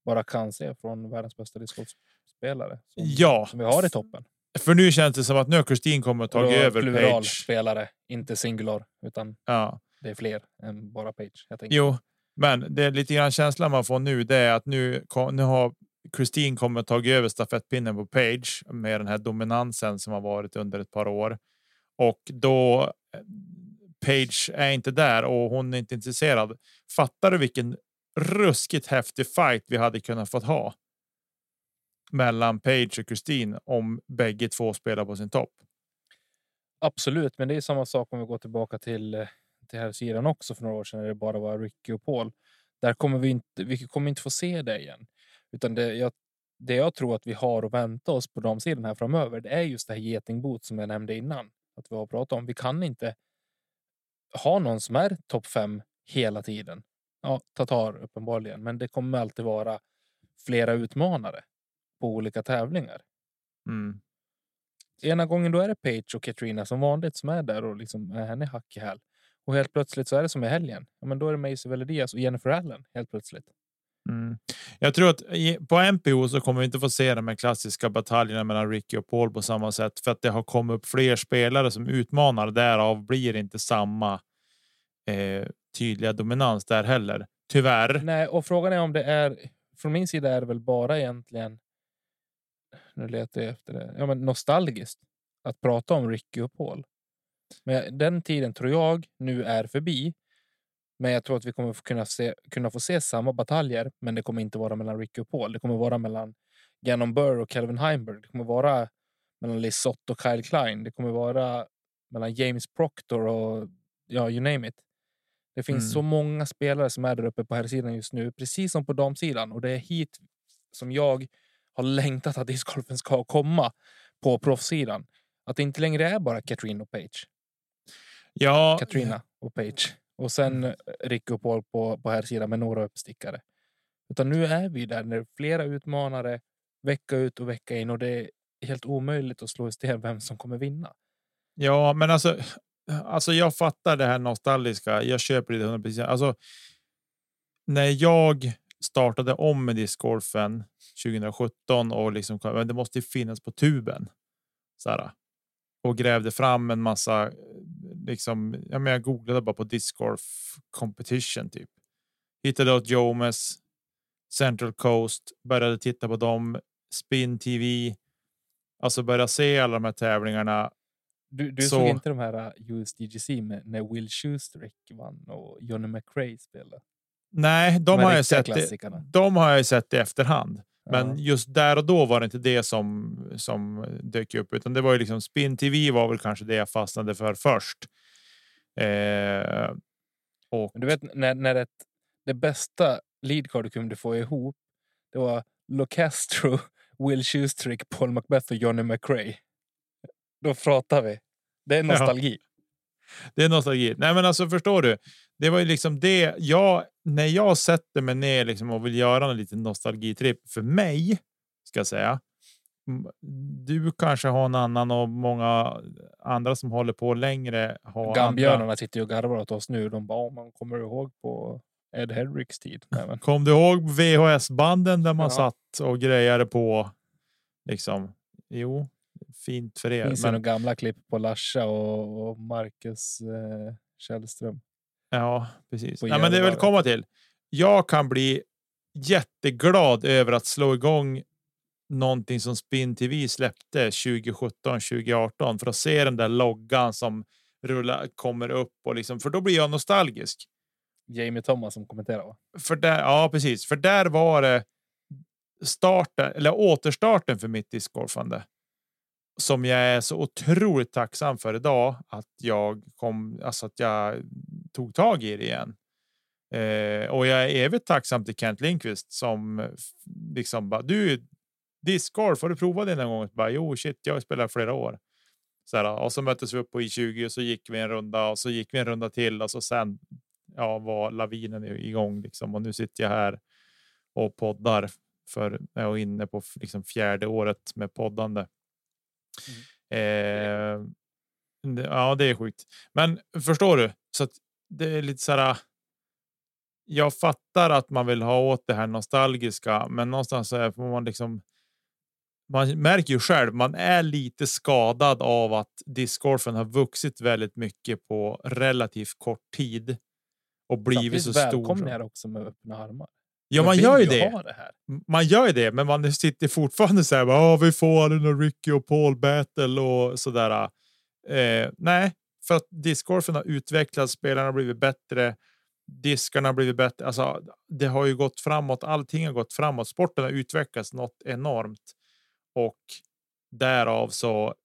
bara kan se från världens bästa discgolfspelare. Som, Ja, som vi har i toppen. för nu känns det som att nu har Kristin Och tagit då över plural Page. spelare, inte singular. Utan Ja, det är fler än bara Page. Jag tänker. jo, men det är lite grann känslan man får nu. Det är att nu, nu har Kristin kommit och tagit över stafettpinnen på Page med den här dominansen som har varit under ett par år. Och då eh, Page är inte där och hon är inte intresserad. Fattar du vilken ruskigt häftig fight vi hade kunnat fått ha? Mellan Page och Kristin om bägge två spelar på sin topp. Absolut, men det är samma sak om vi går tillbaka till, eh, till här sidan också för några år sedan när det bara var Ricky och Paul. Där kommer vi inte, vi kommer inte få se det igen. Utan det jag, det jag tror att vi har att vänta oss på de sidan här framöver, det är just det här getingbot som jag nämnde innan. Att vi har pratat om. Vi kan inte ha någon som är topp fem hela tiden. Ja, Tatar uppenbarligen, men det kommer alltid vara flera utmanare på olika tävlingar. Mm. Ena gången då är det Page och Katrina som vanligt som är där och liksom är henne hack i häl. Och helt plötsligt så är det som i helgen. Ja, men då är det Macy Veledias och Jennifer Allen helt plötsligt. Mm. Jag tror att på MPO så kommer vi inte få se de här klassiska bataljerna mellan Ricky och Paul på samma sätt för att det har kommit upp fler spelare som utmanar. Därav blir det inte samma eh, tydliga dominans där heller. Tyvärr. Nej, och frågan är om det är från min sida är det väl bara egentligen. Nu letar jag efter det. Ja, men nostalgiskt att prata om Ricky och Paul. Men den tiden tror jag nu är förbi. Men jag tror att vi kommer kunna, se, kunna få se samma bataljer, men det kommer inte vara mellan Ricky och Paul. Det kommer vara mellan Gannon Burr och Calvin Heimberg. Det kommer vara mellan Lisotte och Kyle Klein. Det kommer vara mellan James Proctor och ja, you name it. Det finns Mm. så många spelare som är där uppe på här sidan just nu, precis som på damsidan. Och det är hit som jag har längtat att discgolfen ska komma på proffssidan. Att det inte längre är bara Katrina och Page. Ja, Katrina och Page. Och sen eh, Rick och Paul på, på här sidan med några uppstickare. Utan nu är vi där när flera utmanare vecka ut och vecka in och det är helt omöjligt att slå i sten vem som kommer vinna. ja, men alltså, alltså, jag fattar det här nostalgiska. Jag köper det 100 procent. Alltså. När jag startade om med discgolfen 2017 och liksom men det måste ju finnas på tuben. Så här, och grävde fram en massa. Liksom, ja, men jag googlade bara på discgolf competition typ. Hittade åt Jomes, Central Coast, började titta på dem, Spin TV. Alltså börja se alla de här tävlingarna. Du, du Så- såg inte de här uh, USDGC med, när Will Schuster vann och Johnny McRae spelade? Nej, de här har jag sett. i-. De har jag sett i efterhand. Men Ja. just där och då var det inte det som som dök upp, utan det var ju liksom Spin TV var väl kanske det jag fastnade för först. Eh, och du vet när, när ett, det bästa leadcard du kunde få ihop, det var Locastro, *laughs* Will Schustrick, Paul Macbeth och Johnny McRae. Då pratar vi. Det är nostalgi. det är nostalgi. Nej, men alltså förstår du? Det var ju liksom det jag när jag sätter mig ner liksom och vill göra en liten nostalgitripp för mig ska jag säga. Du kanske har en annan och många andra som håller på längre. Har andra. Gambjörnarna sitter ju och garvar åt oss nu. De bara, "Åh, man kommer ihåg på Ed Hedricks tid. Nej, Kom du ihåg VHS banden där man Ja. satt och grejade på? Liksom. Jo, fint för er. Finns det Men, några gamla klipp på Larsa och, och Marcus eh, Källström? Ja, precis. Nej, men det vill komma till. Jag kan bli jätteglad över att slå igång någonting som Spin TV släppte 2017, 2018 för att se den där loggan som rullar, kommer upp och liksom, för då blir jag nostalgisk. Jamie Thomas som kommenterar va? För där, ja, precis, för där var det starten eller återstarten för mitt discgolfande som jag är så otroligt tacksam för idag att jag kom, alltså att jag tog tag i det igen. Eh, och jag är evigt tacksam till Kent Lindqvist som liksom bara du discgolf, har du provat det någon gång? Bara, jo, shit, jag har spelat flera år. Så här, och så möttes vi upp på I20 och så gick vi en runda och så gick vi en runda till och så sen ja, var lavinen igång liksom. Och nu sitter jag här och poddar för jag är inne på liksom fjärde året med poddande. Eh, det- ja, det är sjukt. Men förstår du? Så att det är lite så här. Jag fattar att man vill ha åt det här nostalgiska, men någonstans så är får man liksom. Man märker ju själv, man är lite skadad av att discgolfen har vuxit väldigt mycket på relativt kort tid och blivit så stor. välkomnar också med öppna armar. Ja, man gör ju det. Man gör ju det, men man sitter fortfarande så här. Ja, vi får aldrig någon Ricky och Paul battle och så där. Eh, nej, för att discgolfen har utvecklats. Spelarna har blivit bättre. Diskarna har blivit bättre. Alltså, det har ju gått framåt. Allting har gått framåt. Sporten har utvecklats något enormt och därav så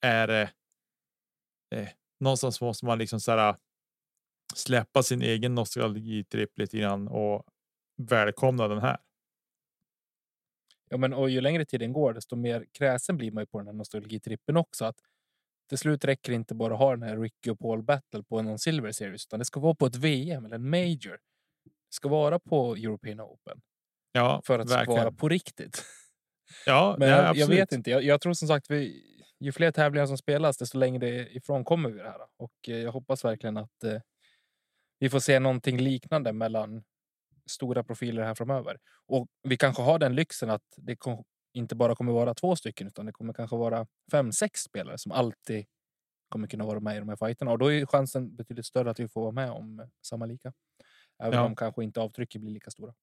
är det. Eh, någonstans måste man liksom så här. Äh, släppa sin egen nostalgitripp lite grann och välkomna den här. Ja, men och ju längre tiden går, desto mer kräsen blir man ju på den här nostalgitrippen också. Att till slut räcker det inte bara att ha den här Ricky och Paul battle på någon Silver Series, utan det ska vara på ett VM eller en Major. Det ska vara på European Open Ja, för att det ska vara på riktigt. Ja, *laughs* Men ja, jag, vet inte. Jag, jag tror som sagt, vi, ju fler tävlingar som spelas, desto längre ifrån kommer vi det här. Och eh, jag hoppas verkligen att eh, vi får se någonting liknande mellan stora profiler här framöver. Och vi kanske har den lyxen att det inte bara kommer vara två stycken, utan det kommer kanske vara fem, sex spelare som alltid kommer kunna vara med i de här fighterna. Och då är chansen betydligt större att vi får vara med om samma lika. Även Ja. om kanske inte avtrycken blir lika stora.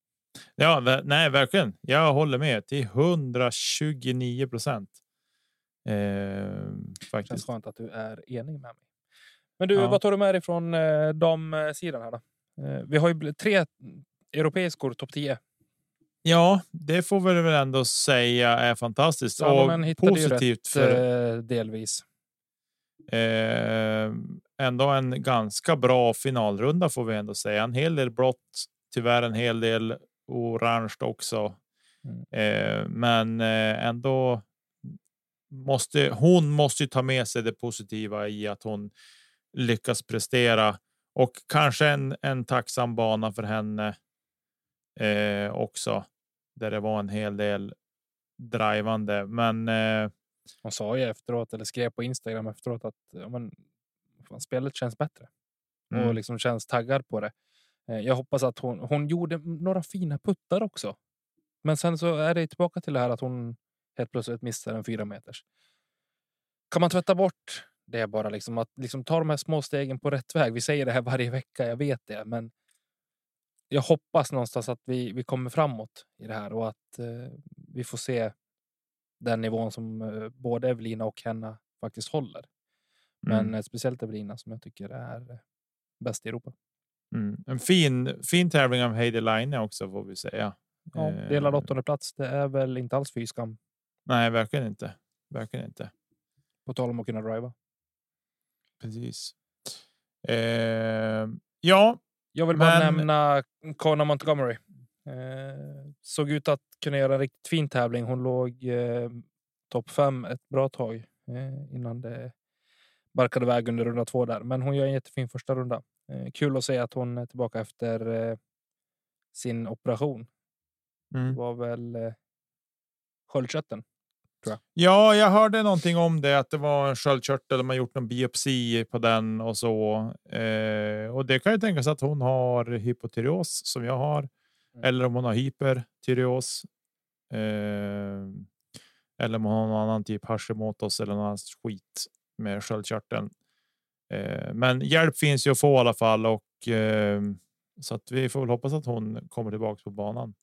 Ja, nej, verkligen. Jag håller med till 129 procent. Eh, Det faktiskt. känns skönt att du är enig med mig. Men du, Ja. vad tar du med dig från eh, här då? Eh, vi har ju tre europeiskor topp 10. Ja, det får vi väl ändå säga är fantastiskt Salonen och positivt rätt, för eh, delvis. eh, ändå en ganska bra finalrunda får vi ändå säga. En hel del blått, tyvärr en hel del orange också. Mm. Eh, men eh, ändå måste hon måste ju ta med sig det positiva i att hon lyckas prestera och kanske en, en tacksam bana för henne eh, också. Där det var en hel del drivande, men eh, Hon sa ju efteråt, eller skrev på Instagram efteråt att ja, men, fan, spelet känns bättre. Och mm, liksom känns taggad på det. Eh, jag hoppas att hon, hon gjorde några fina puttar också. Men sen så är det tillbaka till det här att hon helt plötsligt missar en fyra meters. Kan man tvätta bort det bara liksom att liksom ta de här små stegen på rätt väg. Vi säger det här varje vecka, jag vet det, men jag hoppas någonstans att vi, vi kommer framåt i det här och att eh, vi får se den nivån som eh, både Evelina och Henna faktiskt håller. Men mm, eh, speciellt Evelina som jag tycker är eh, bäst i Europa. mm. en fin, fin tävling av Heidi Line också får vi säga. Ja, Eh, delad åttonde plats. Det är väl inte alls fy skam Nej, verkligen inte. Verkligen inte. på tal om att kunna driva. Precis. Eh, ja, Jag vill bara Men- nämna Connor Montgomery. Eh, såg ut att kunna göra en riktigt fin tävling. Hon låg eh, topp fem ett bra tag eh, innan det barkade iväg under runda två där. Men hon gör en jättefin första runda. Eh, kul att se att hon är tillbaka efter eh, sin operation. mm. Det var väl eh, sköldkörteln. Ja, jag hörde någonting om det, att det var en sköldkörtel. Man gjort någon biopsi på den och så. Eh, och det kan ju tänkas att hon har hypotyreos som jag har. Mm. Eller om hon har hypertyreos. Eh, Eller om hon har någon annan typ Hashimoto's eller någon annan skit med sköldkörteln. Eh, men hjälp finns ju att få i alla fall och eh, så att vi får väl hoppas att hon kommer tillbaka på banan.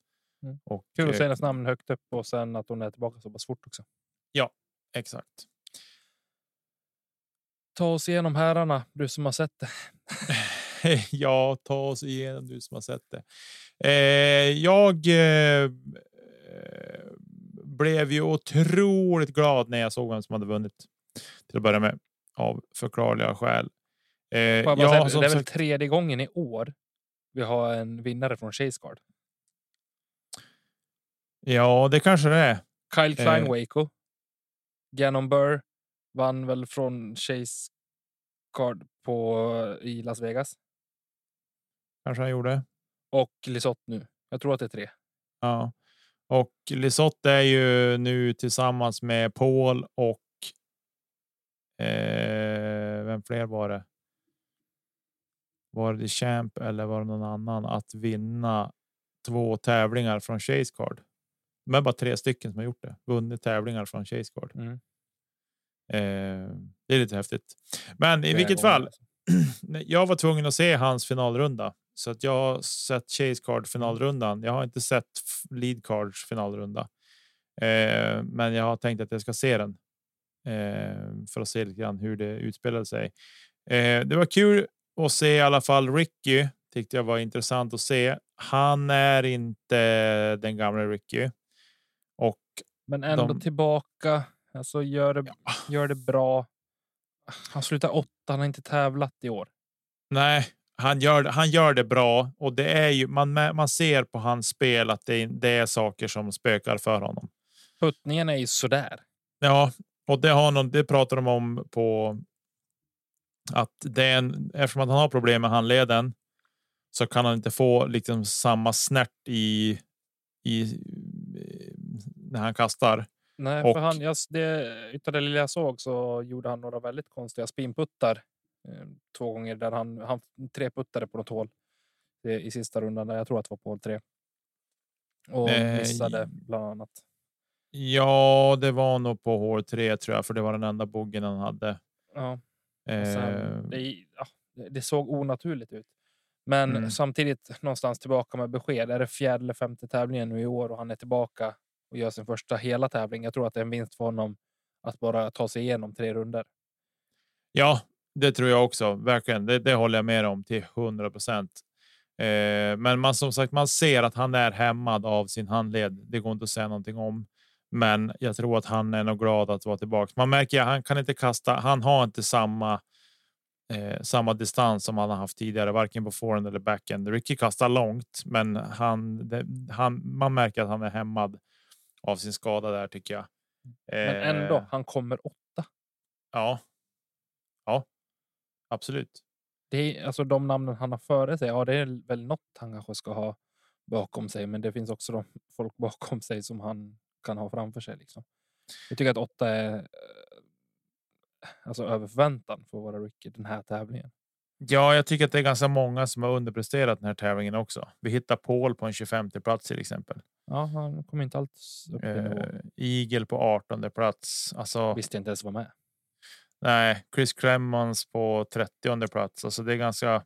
Mm. Och, Kul att eh, se hennes namn högt upp och sen att hon är tillbaka så pass fort också. Exakt. Ta oss igenom herrarna, du som har sett det. *laughs* ja, ta oss igenom du som har sett det. Eh, jag eh, blev ju otroligt glad när jag såg vem som hade vunnit. Till att börja med av förklarliga skäl. Eh, ja, säga, det är väl tredje gången i år vi har en vinnare från Chase Card. Ja, det kanske det är. Kyle Klein Eh. Waco. Gannon Burr vann väl från Chase Card på, i Las Vegas. Kanske han gjorde. Och Lisotte nu. Jag tror att det är tre. Ja, och Lisotte är ju nu tillsammans med Paul och. Eh, vem fler var det? Var det Champ eller var det någon annan att vinna två tävlingar från Chase Card? Men bara tre stycken som har gjort det. Vunnit tävlingar från Chase Card. Mm. Eh, det är lite häftigt. Men i vilket fall. alltså. *clears throat* jag var tvungen att se hans finalrunda så att jag har sett Chase Card finalrundan. Jag har inte sett Lead Cards finalrunda, eh, men jag har tänkt att jag ska se den eh, för att se lite grann hur det utspelade sig. Eh, det var kul att se i alla fall. Ricky tyckte jag var intressant att se. Han är inte den gamla Ricky Men ändå de- tillbaka. Alltså gör det, gör det bra. Han slutar åtta. Han har inte tävlat i år. Nej, han gör, han gör det bra och det är ju man, man ser på hans spel att det, det är saker som spökar för honom. Puttningen är ju sådär. Ja, och det har någon, det pratar de om på. Att det är en, eftersom att han har problem med handleden. Så kan han inte få liksom samma snärt i. I när han kastar. Nej, Och- för han, jag, det, det lilla jag såg så gjorde han några väldigt konstiga spinputtar. Eh, två gånger där han, han tre puttade på något hål eh, i sista rundan. Där jag tror att det var på hål tre. Och Eh, missade bland annat. Ja, det var nog på hål tre tror jag, för det var den enda boggen han hade. Ja, och Eh, sen, det, ja, det såg onaturligt ut. Men Mm. samtidigt någonstans tillbaka med besked. Är det fjärde eller femte tävlingen nu i år och han är tillbaka och gör sin första hela tävling. Jag tror att det är en vinst för honom att bara ta sig igenom tre runder. Ja, det tror jag också. Verkligen. Det, det håller jag med om till 100 procent. Eh, men man som sagt, man ser att han är hämmad av sin handled. Det går inte att säga någonting om, men jag tror att han är nog glad att vara tillbaka. Man märker att han kan inte kasta. Han har inte samma eh, samma distans som han har haft tidigare, varken på forehand eller backhand. Ricky kastar långt, men han, det, han, man märker att han är hämmad av sin skada där tycker jag. Men Eh, ändå, han kommer åtta. Ja. Ja, absolut. Det är, alltså de namnen han har före sig, ja det är väl något han kanske ska ha bakom sig. Men det finns också de folk *laughs* bakom sig som han kan ha framför sig. Liksom. Jag tycker att åtta är eh, alltså över förväntan för att vara Ricky den här tävlingen. Ja, jag tycker att det är ganska många som har underpresterat den här tävlingen också. Vi hittar Paul på en 25 plats till exempel. Ja, han kommer inte alls upp. Eh, Eagle på 18 plats. Alltså, Visste inte ens var med. nej, Chris Cremons på 30 plats. Alltså, det är ganska.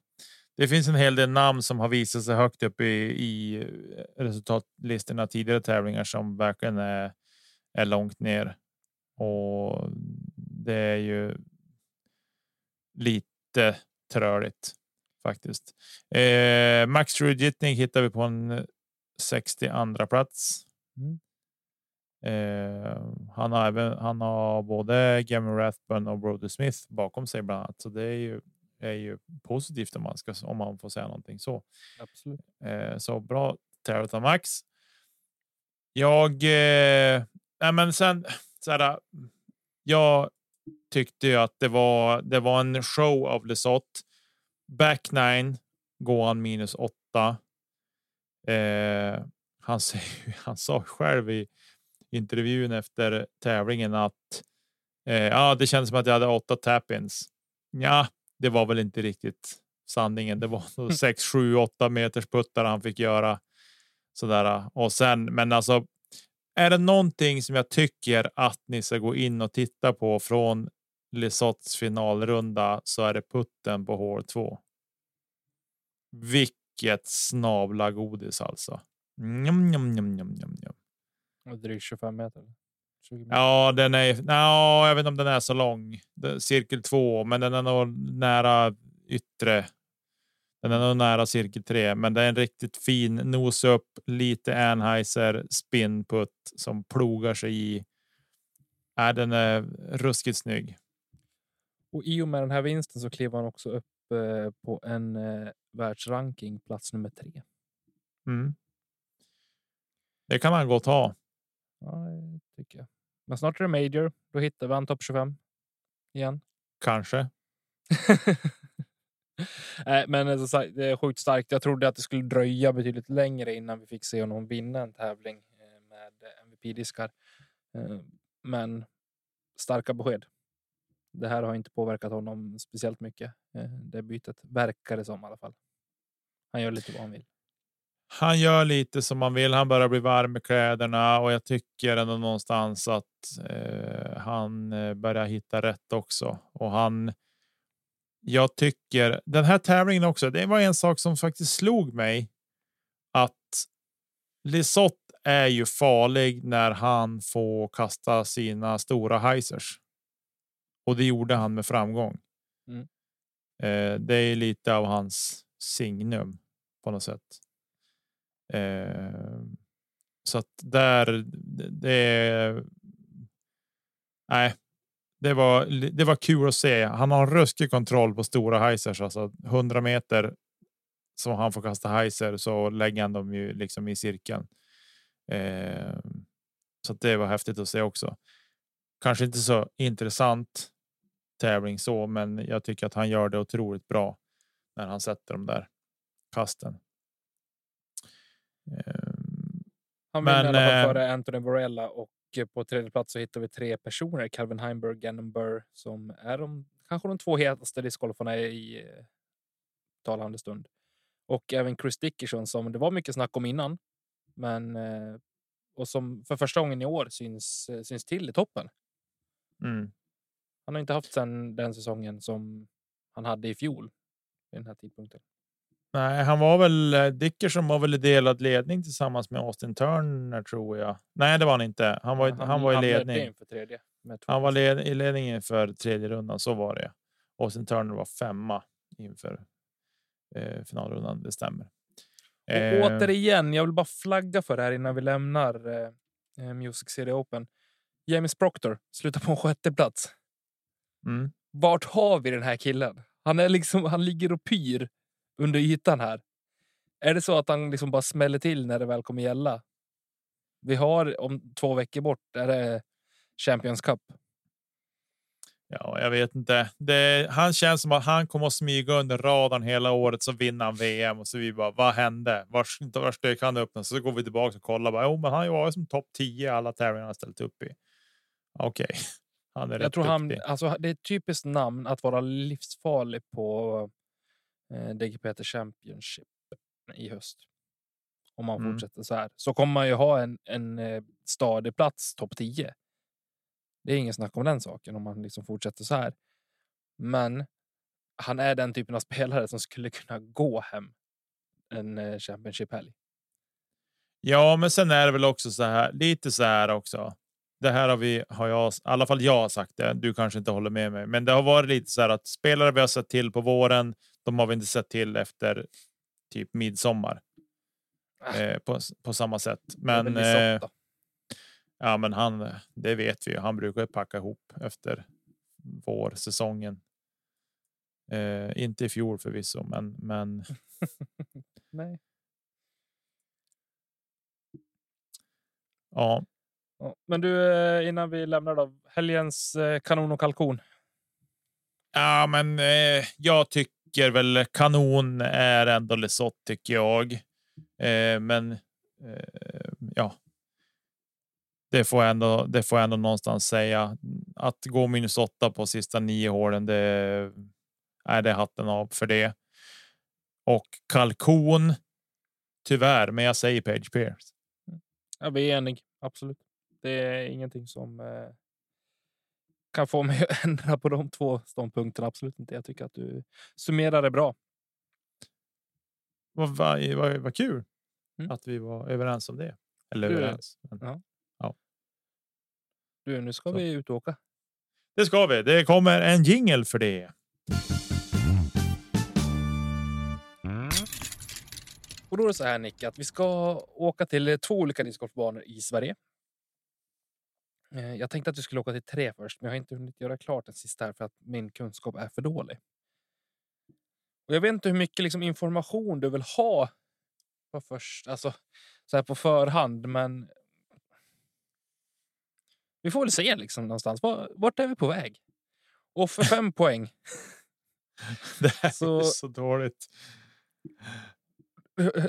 Det finns en hel del namn som har visat sig högt upp i, i resultatlistorna tidigare tävlingar som verkligen är, är långt ner. Och det är ju. Lite trörigt faktiskt. Eh, Max Trujitning hittar vi på en 62 plats. Mm. Eh, han har även. Han har både Gavin Rathburn och Brody Smith bakom sig bland annat, så det är ju är ju positivt om man ska om man får säga någonting så. Absolut. Eh, så bra tävlat av Max. Jag. Eh, nej, men sen så här. Jag tyckte ju att det var. Det var en show av Lesoth. Back nine går han minus åtta. Eh, han, *laughs* säger, han sa själv i intervjun efter tävlingen att eh, ja, det kändes som att jag hade åtta tap-ins. Ja, det var väl inte riktigt sanningen. Det var nog sex, sju, åtta meters puttar han fick göra sådär. Och sen, men alltså är det någonting som jag tycker att ni ska gå in och titta på från Lesots finalrunda så är det putten på hål 2. Vilket snabla godis alltså. Njam, njam, njam, njam, njam, njam. Drygt 25 meter. 20 meter. Ja, den är. No, jag vet inte om den är så lång. Cirkel 2, men den är nog nära yttre. Den är nog nära cirkel 3, men det är en riktigt fin nos upp, lite Anheuser spinput som plogar sig i. Äh, den är ruskigt snygg. Och i och med den här vinsten så klev han också upp eh, på en eh, världsranking, plats nummer tre. Mm. Det kan han gott ha. Ja, tycker jag. Men snart är det major. Då hittar vi han topp 25 igen. Kanske. *laughs* *laughs* Eh, men eh, som sagt, det är sjukt starkt. Jag trodde att det skulle dröja betydligt längre innan vi fick se honom vinna en tävling eh, med MVP-diskar. Men starka besked. Det här har inte påverkat honom speciellt mycket. Det bytet verkar det som i alla fall. Han gör lite vad han vill. Han gör lite som man vill. Han börjar bli varm i kläderna och jag tycker ändå någonstans att eh, han börjar hitta rätt också. Och han. Jag tycker den här tävlingen också. Det var en sak som faktiskt slog mig. Att Lisott är ju farlig när han får kasta sina stora heisers. Och det gjorde han med framgång. Mm. Eh, det är lite av hans signum på något sätt. Eh, så att där det- det. Nej, det var det var kul att se. Han har en ruskig kontroll på stora heisers, alltså 100 meter som han får kasta heiser så lägger han dem ju liksom i cirkeln. Eh, så det var häftigt att se också. Kanske inte så intressant tävling så, men jag tycker att han gör det otroligt bra när han sätter de där kasten. Eh, Han Men, vinner i alla fall eh, före Anthony Borella och på tredje plats så hittar vi tre personer. Calvin Heimberg, Gannon Burr som är de kanske de två hetaste discgolfarna i eh, talande stund. Och även Chris Dickerson som det var mycket snack om innan. Men eh, och som för första gången i år syns, eh, syns till i toppen. mm. Han har inte haft sedan den säsongen som han hade i fjol. Vid den här tidpunkten. Nej, han var väl eh, Dickerson var väl i delad ledning tillsammans med Austin Turner tror jag. Nej, det var han inte. Han var, i- han, var i ledning. inför tredje. Han var led, i ledningen för tredje rundan. Så var det. Austin Turner var femma inför eh, finalrundan. Det stämmer. Och Eh, återigen, jag vill bara flagga för det här innan vi lämnar eh, eh, Music City Open. James Proctor slutar på en sjätte plats. mm. Vart har vi den här killen? Han, är liksom, han ligger och pyr under ytan här. Är det så att han liksom bara smäller till när det väl kommer gälla? Vi har om två veckor bort är det Champions Cup. Ja, jag vet inte. Det, han känns som att han kommer att smyga under radarn hela året så vinner han VM och så vi bara vad hände? Var, var stök han upp? Så går vi tillbaka och kollar. Bara, jo, men han var ju som topp 10 i alla tävlingar han ställt upp i. Okej, *laughs* han är Jag tror han, duktig. alltså, det är ett typiskt namn att vara livsfarlig på eh, DGPT Championship i höst. Om man Mm. fortsätter så här. Så kommer man ju ha en, en eh, stadig plats topp 10. Det är ingen snack om den saken om man liksom fortsätter så här. Men han är den typen av *laughs* spelare som skulle kunna gå hem en eh, Championship-helg. Ja, men sen är det väl också så här lite så här också. Det här har vi har jag i alla fall jag har sagt det. Du kanske inte håller med mig, men det har varit lite så här att spelare vi har sett till på våren. De har vi inte sett till efter typ midsommar Ah. eh, på, på samma sätt. Men eh, ja, men han, det vet vi ju. Han brukar packa ihop efter vårsäsongen. Eh, inte i fjol förvisso, men men *laughs* Nej. ja, Ja, Men du, eh, innan vi lämnar då. Helgens eh, kanon och kalkon. Ja, men eh, jag tycker väl kanon är ändå Lesoth tycker jag. Eh, men eh, ja. Det får jag ändå. Det får jag ändå någonstans säga att gå minus åtta på sista nio hålen. Det är det hatten av för det. Och kalkon. Tyvärr, men jag säger Page Pierce. Ja, vi är enig. Absolut. Det är ingenting som eh, kan få mig *laughs* att ändra på de två ståndpunkterna. Absolut inte. Jag tycker att du summerar det bra. Vad, vad, vad, vad kul Mm. att vi var överens om det. Eller Du- överens. Men ja. Du, nu ska Så. vi ut och åka. Det ska vi. Det kommer en jingle för det. Och då är det så här Nick, att vi ska åka till två olika discgolfbanor i Sverige. Eh, Jag tänkte att vi skulle åka till tre först, men jag har inte hunnit göra klart den sista här för att min kunskap är för dålig. Och jag vet inte hur mycket liksom, information du vill ha på först, alltså så här på förhand, men. Vi får väl se liksom någonstans. Var- Vart är vi på väg? Och för fem *laughs* poäng. Det här Så- är så dåligt.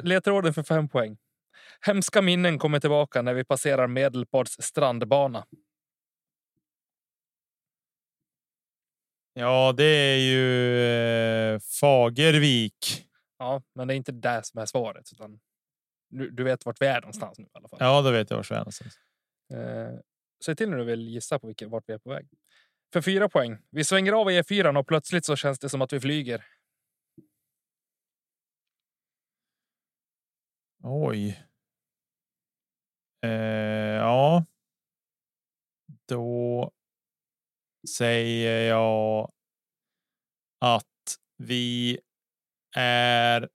Ledtråden för fem poäng. Hemska minnen kommer tillbaka när vi passerar Medelpads strandbana. Ja, det är ju eh, Fagervik. Ja, men det är inte det som är svaret. Utan du, du vet vart vi är någonstans nu i alla fall. Ja, då vet jag var jag är någonstans. Eh, säg till när du vill gissa på vilket, vart vi är på väg. För fyra poäng. Vi svänger av i E4 och plötsligt så känns det som att vi flyger. Oj. Eh, ja. Då säger jag att vi är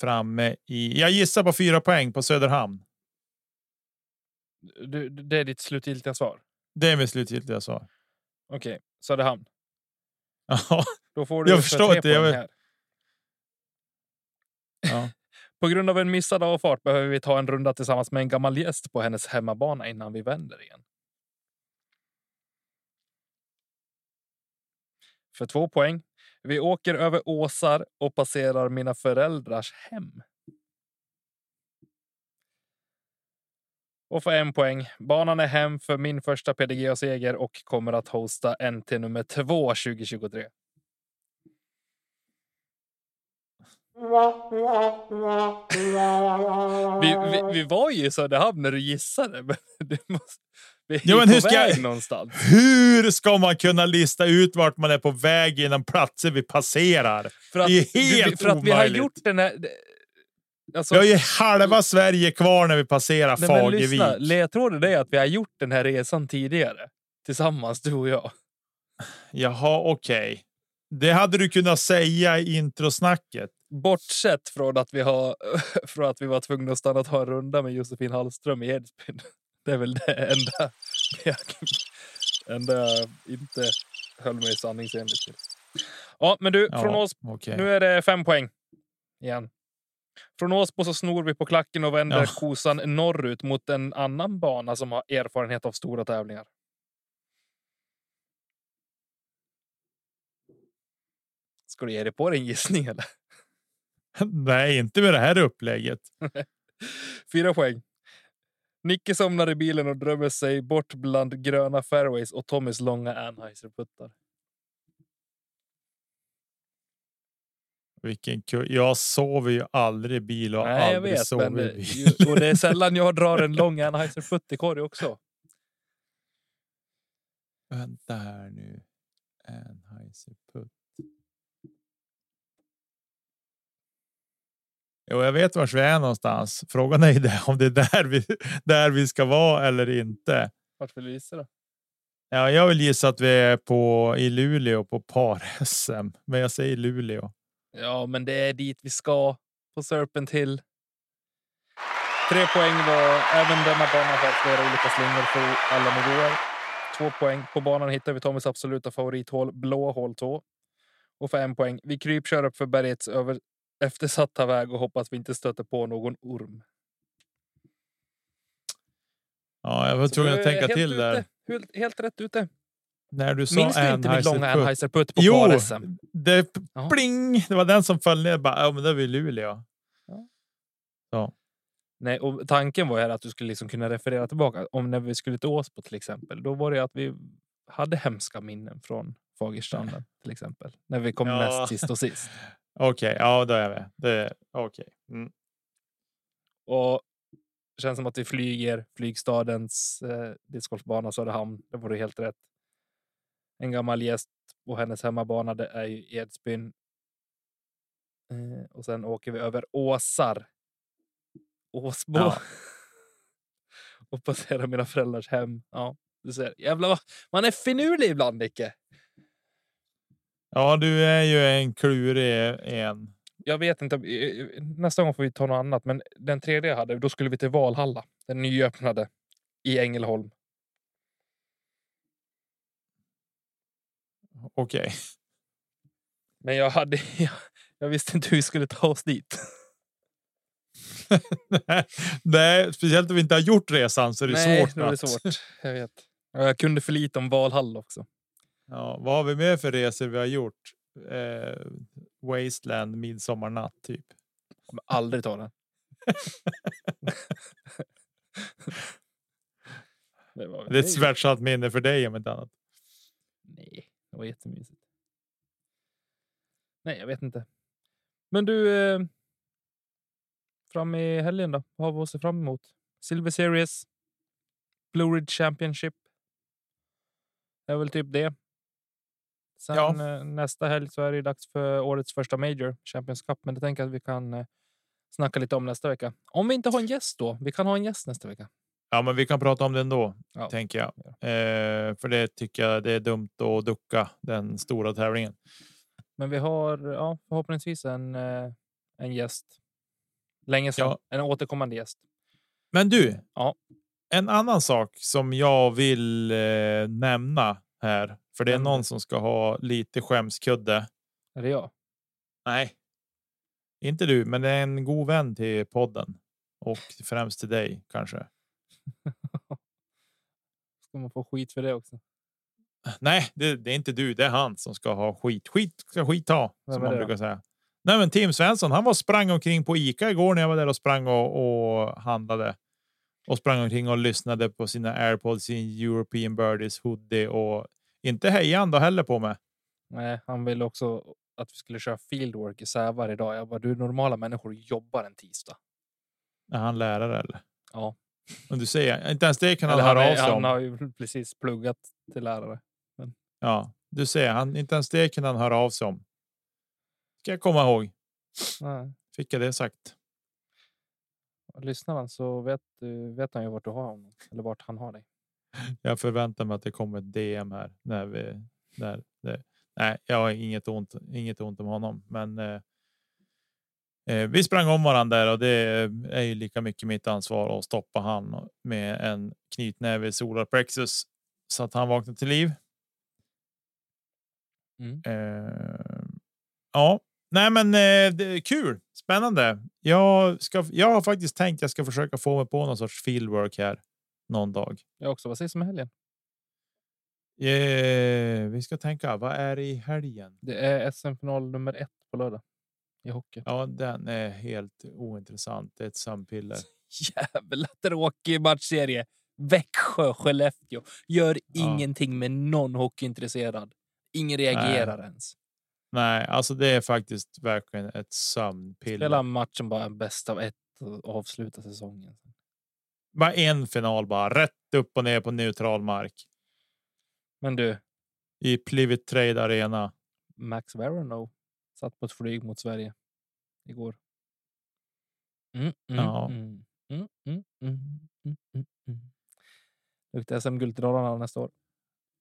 framme i. Jag gissar på fyra poäng på Söderhamn. Du, det är ditt slutgiltiga svar. Det är mitt slutgiltiga svar. Okej, Söderhamn. *laughs* Ja, Då får du Jag för förstår inte, jag här. ja. På grund av en missad avfart behöver vi ta en runda tillsammans med en gammal gäst på hennes hemmabana innan vi vänder igen. För två poäng. Vi åker över åsar och passerar mina föräldrars hem. Och för en poäng. Banan är hem för min första PDGA-seger och kommer att hosta NT nummer två 2023. Vi, vi, vi var ju i Söderhamn när du gissade. Men *laughs* du måste, vi är Ja, men på hur ska väg någonstans. Hur ska man kunna lista ut vart man är på väg innan platser vi passerar? För att, Det är helt du, för att vi har omöjligt. gjort den här... Alltså, Vi har ju halva Sverige kvar när vi passerar nej, men lyssna, Fagervik. ledtråden är att vi har gjort den här resan tidigare. Tillsammans, du och jag. Jaha, okej. Det hade du kunnat säga i introsnacket. Bortsett från att vi, har, *laughs* från att vi var tvungna att stanna och ta en runda med Josefin Hallström i Edsbyn. Det är väl det enda *laughs* jag, enda jag inte höll mig sanningsenlig till. Ja, men du, Ja, från oss okej. Nu är det fem poäng igen. Från Åsbo så snor vi på klacken och vänder Ja. kosan norrut mot en annan bana som har erfarenhet av stora tävlingar. Ska du ge dig på din gissning eller? *laughs* Nej, inte med det här upplägget. *laughs* Fyra poäng. Nicke somnar i bilen och drömmer sig bort bland gröna fairways och Tommys långa Anheuser-puttar. Vilken kul. Jag sover ju aldrig i bil och Nej, aldrig vet. sovit Men, i bil. och det är sällan jag drar en lång Anheuser-putt i korg också. Vänta här nu. Anheuser-Putt. Jo, jag vet var vi är någonstans. Frågan är ju det, om det är där vi, där vi ska vara eller inte. Vart vill du gissa då? Ja, jag vill gissa att vi är på i Luleå på par-SM, men jag säger Luleå. Ja, men det är dit vi ska på Serpent Hill. Tre poäng var även denna bana har flera olika slingor på alla nivåer. Två poäng. På banan hittar vi Tommys absoluta favorithål, blå hål 2. Och för en poäng. Vi krypkör upp för bergets över eftersatta väg och hoppas vi inte stöter på någon orm. Ja, jag var tvungen att tänka till ute. där Helt, helt rätt ute. när du sa Minns du inte min långa Anheuser-Putt. På Jo, par-SM? det Ja. pling. Det var den som föll ner. Bara, ja, men det var i Luleå. Nej, och tanken var ju att du skulle liksom kunna referera tillbaka. Om när vi skulle till Åsbo till exempel. Då var det att vi hade hemska minnen från Fagerstranden *laughs* till exempel. När vi kom Ja. näst sist och sist. Okej, ja, då är med. Det okej. Mm. Och Känns som att vi flyger flygstadens eh, discgolfbana Söderhamn. Det vore helt rätt. En gammal gäst på hennes hemmabana. Det är ju Edsbyn. Eh, och sen åker vi över Åsar. Åsbo. Ja. *laughs* och passerar mina föräldrars hem. Ja, du ser. Jävlar, man är finurlig ibland, Nicke. Ja, du är ju en klurig en. Jag vet inte. Nästa gång får vi ta något annat. Men den tredje jag hade, då skulle vi till Valhalla. Den nyöppnade i Ängelholm. Okej. Men jag hade. *laughs* Jag, jag visste inte hur vi skulle ta oss dit. *laughs* Nej, speciellt om vi inte har gjort resan så är det Nej, svårt. är det att- svårt. Jag vet. Jag kunde för lite om Valhalla också. Ja, vad har vi med för resor vi har gjort? Eh, Wasteland, midsommarnatt typ. Jag kommer aldrig ta den. *laughs* det var, Det är ett smärtsamt minne för dig om inte annat. Nej, det var jättemysigt. Nej, jag vet inte. Men du. Eh, fram i helgen då? Vad har vi att se fram emot? Silver Series. Blue Ridge Championship. Det är väl typ det. Sen Ja. eh, nästa helg så är det dags för årets första Major, Champions Cup. Men det tänker jag att vi kan eh, snacka lite om nästa vecka. Om vi inte har en gäst då. Vi kan ha en gäst nästa vecka. Ja, men vi kan prata om det ändå, Ja. tänker jag. Eh, för det tycker jag det är dumt att ducka den stora tävlingen. Men vi har ja, förhoppningsvis en, eh, en gäst. Länge sedan. Ja. En återkommande gäst. Men du, Ja. en annan sak som jag vill eh, nämna här, för det är det. någon som ska ha lite skämskudde. Är det jag? Nej, inte du, men det är en god vän till podden och främst till dig kanske. *laughs* Ska man få skit för det också? Nej, det, det är inte du. Det är han som ska ha skit. Skit ska skit ha, som man det brukar säga. Nej, men Tim Svensson, han var sprang omkring på Ica igår när jag var där och sprang och, och handlade och sprang omkring och lyssnade på sina airpods, sin European Birdies hoodie och inte hejan då heller på mig. Nej, han ville också att vi skulle köra fieldwork i Sävar idag. Jag bara, du normala människor jobbar en tisdag. Är han lärare eller? Ja. Och du säger inte ens det kan han Eller han, höra av sig han om. har ju *laughs* precis pluggat till lärare. Ja, du ser, han inte ens det kan han höra av sig om. Ska jag komma ihåg. Nej. Fick jag det sagt? Lyssnar han så vet, vet han ju vart du har honom. Eller vart han har dig. Jag förväntar mig att det kommer ett DM här när vi när det. Nej, jag har inget ont, inget ont om honom, men. Eh, eh, vi sprang om varandra där och det är ju lika mycket mitt ansvar att stoppa han med en knytnäve i solar plexus så att han vaknar till liv. Mm. Eh, ja, nej, men eh, kul. Spännande. Jag ska. Jag har faktiskt tänkt jag ska försöka få mig på någon sorts fieldwork här någon dag. Jag också. Vad sägs om helgen? Eh, vi ska tänka. Vad är det i helgen? Det är SM-final nummer ett på lördag. I hockey. Ja, den är helt ointressant. Det är ett sömnpiller. *laughs* Jävla tråkig matchserie. Växjö, Skellefteå. Gör Ja. ingenting med någon hockeyintresserad. Ingen reagerar ens. Nej, alltså det är faktiskt verkligen ett sömnpiller. Spela matchen bara bäst av ett och avsluta säsongen. Bara en final bara rätt upp och ner på neutral mark Men du, i Plivit Trade Arena. Max Verono satt på ett flyg mot Sverige igår. Mm, mm, Ja. mm, mm, mm, mm, mm, mm, mm. Luktar SM-guld till Dalarna nästa år.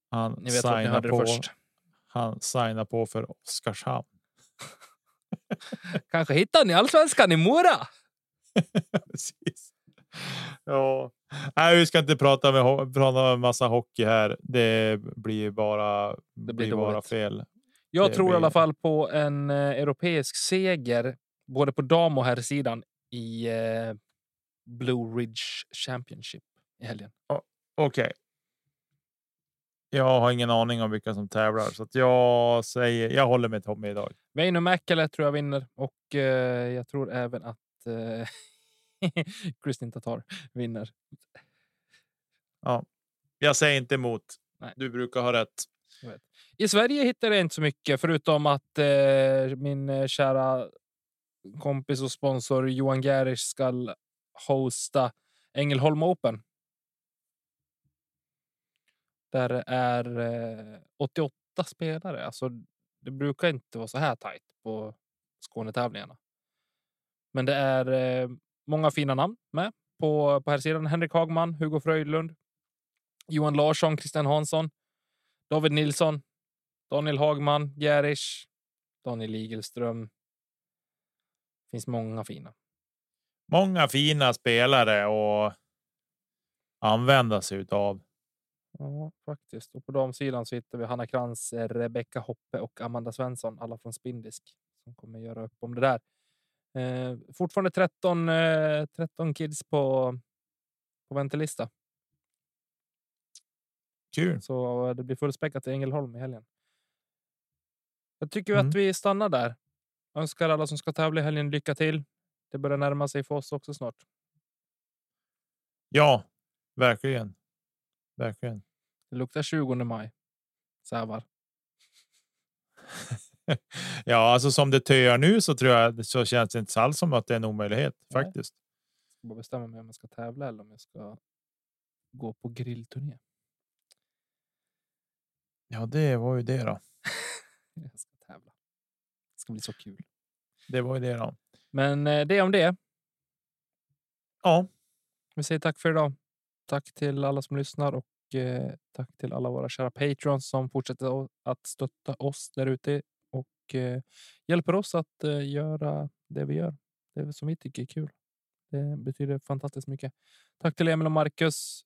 Han Ni vet vart ni hörde det på. först. Han signar på för Oskarshamn. Kanske hittar ni allsvenskan i Mora? *laughs* Precis. Ja, nej, vi ska inte prata med prata med massa hockey här. Det blir bara. Det blir bara dåligt. fel. Jag Det tror i blir- alla fall på en eh, europeisk seger både på dam och herrsidan i eh, Blue Ridge Championship i helgen. Okej. Jag har ingen aning om vilka som tävlar så att jag säger. Jag håller med Tommy idag. Väinö Mäkelä tror jag vinner och eh, jag tror även att eh, *laughs* Kristin Tatar vinner. Jag säger inte emot. Nej. Du brukar ha rätt. I Sverige hittade jag inte så mycket förutom att eh, min eh, kära kompis och sponsor Johan Gerisch ska hosta Ängelholm Open. Där det är eh, 88 spelare. Alltså, det brukar inte vara så här tajt på Skånetävlingarna. Men det är eh, många fina namn med på, på här sidan. Henrik Hagman, Hugo Fröjdlund, Johan Larsson, Christian Hansson, David Nilsson, Daniel Hagman, Gerish, Daniel Igelström. finns många fina. Många fina spelare och använda sig av. Ja, faktiskt. Och på damsidan så hittar vi Hanna Krantz, Rebecka Hoppe och Amanda Svensson, alla från Spindisk som kommer göra upp om det där. Eh, fortfarande 13, eh, 13 kids på, på väntelista. Kul. Så det blir fullspäckat i Ängelholm i helgen. Jag tycker Mm. att vi stannar där. Önskar alla som ska tävla i helgen lycka till. Det börjar närma sig för oss också snart. Ja, verkligen. Verkligen. Det luktar 20 maj. Sävar. *laughs* Ja, alltså som det töar nu så tror jag så känns det inte alls som att det är en omöjlighet Nej. faktiskt. Jag ska bara bestämma mig om jag ska tävla eller om jag ska gå på grillturné. Ja, det var ju det då. *laughs* Jag ska tävla. Det ska bli så kul. Det var ju det då. Men eh, det om det. Ja, Vi säger tack för idag. Tack till alla som lyssnar och eh, tack till alla våra kära patrons som fortsätter att stötta oss där ute och eh, hjälper oss att eh, göra det vi gör. Det som vi tycker är kul. Det betyder fantastiskt mycket. Tack till Emil och Marcus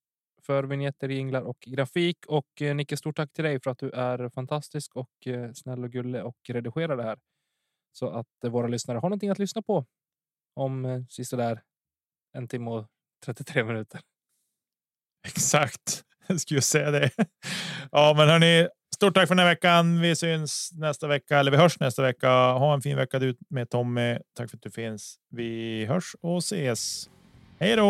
för vignetter, jinglar och grafik och eh, Nicke, stort tack till dig för att du är fantastisk och eh, snäll och gullig och redigerar det här så att eh, våra lyssnare har någonting att lyssna på om eh, där en timme och 33 minuter exakt. *laughs* Jag skulle säga det. Ja, men hörni, stort tack för den här veckan. Vi syns nästa vecka eller vi hörs nästa vecka. Ha en fin vecka ut med Tommy. Tack för att du finns. Vi hörs och ses. Hej då!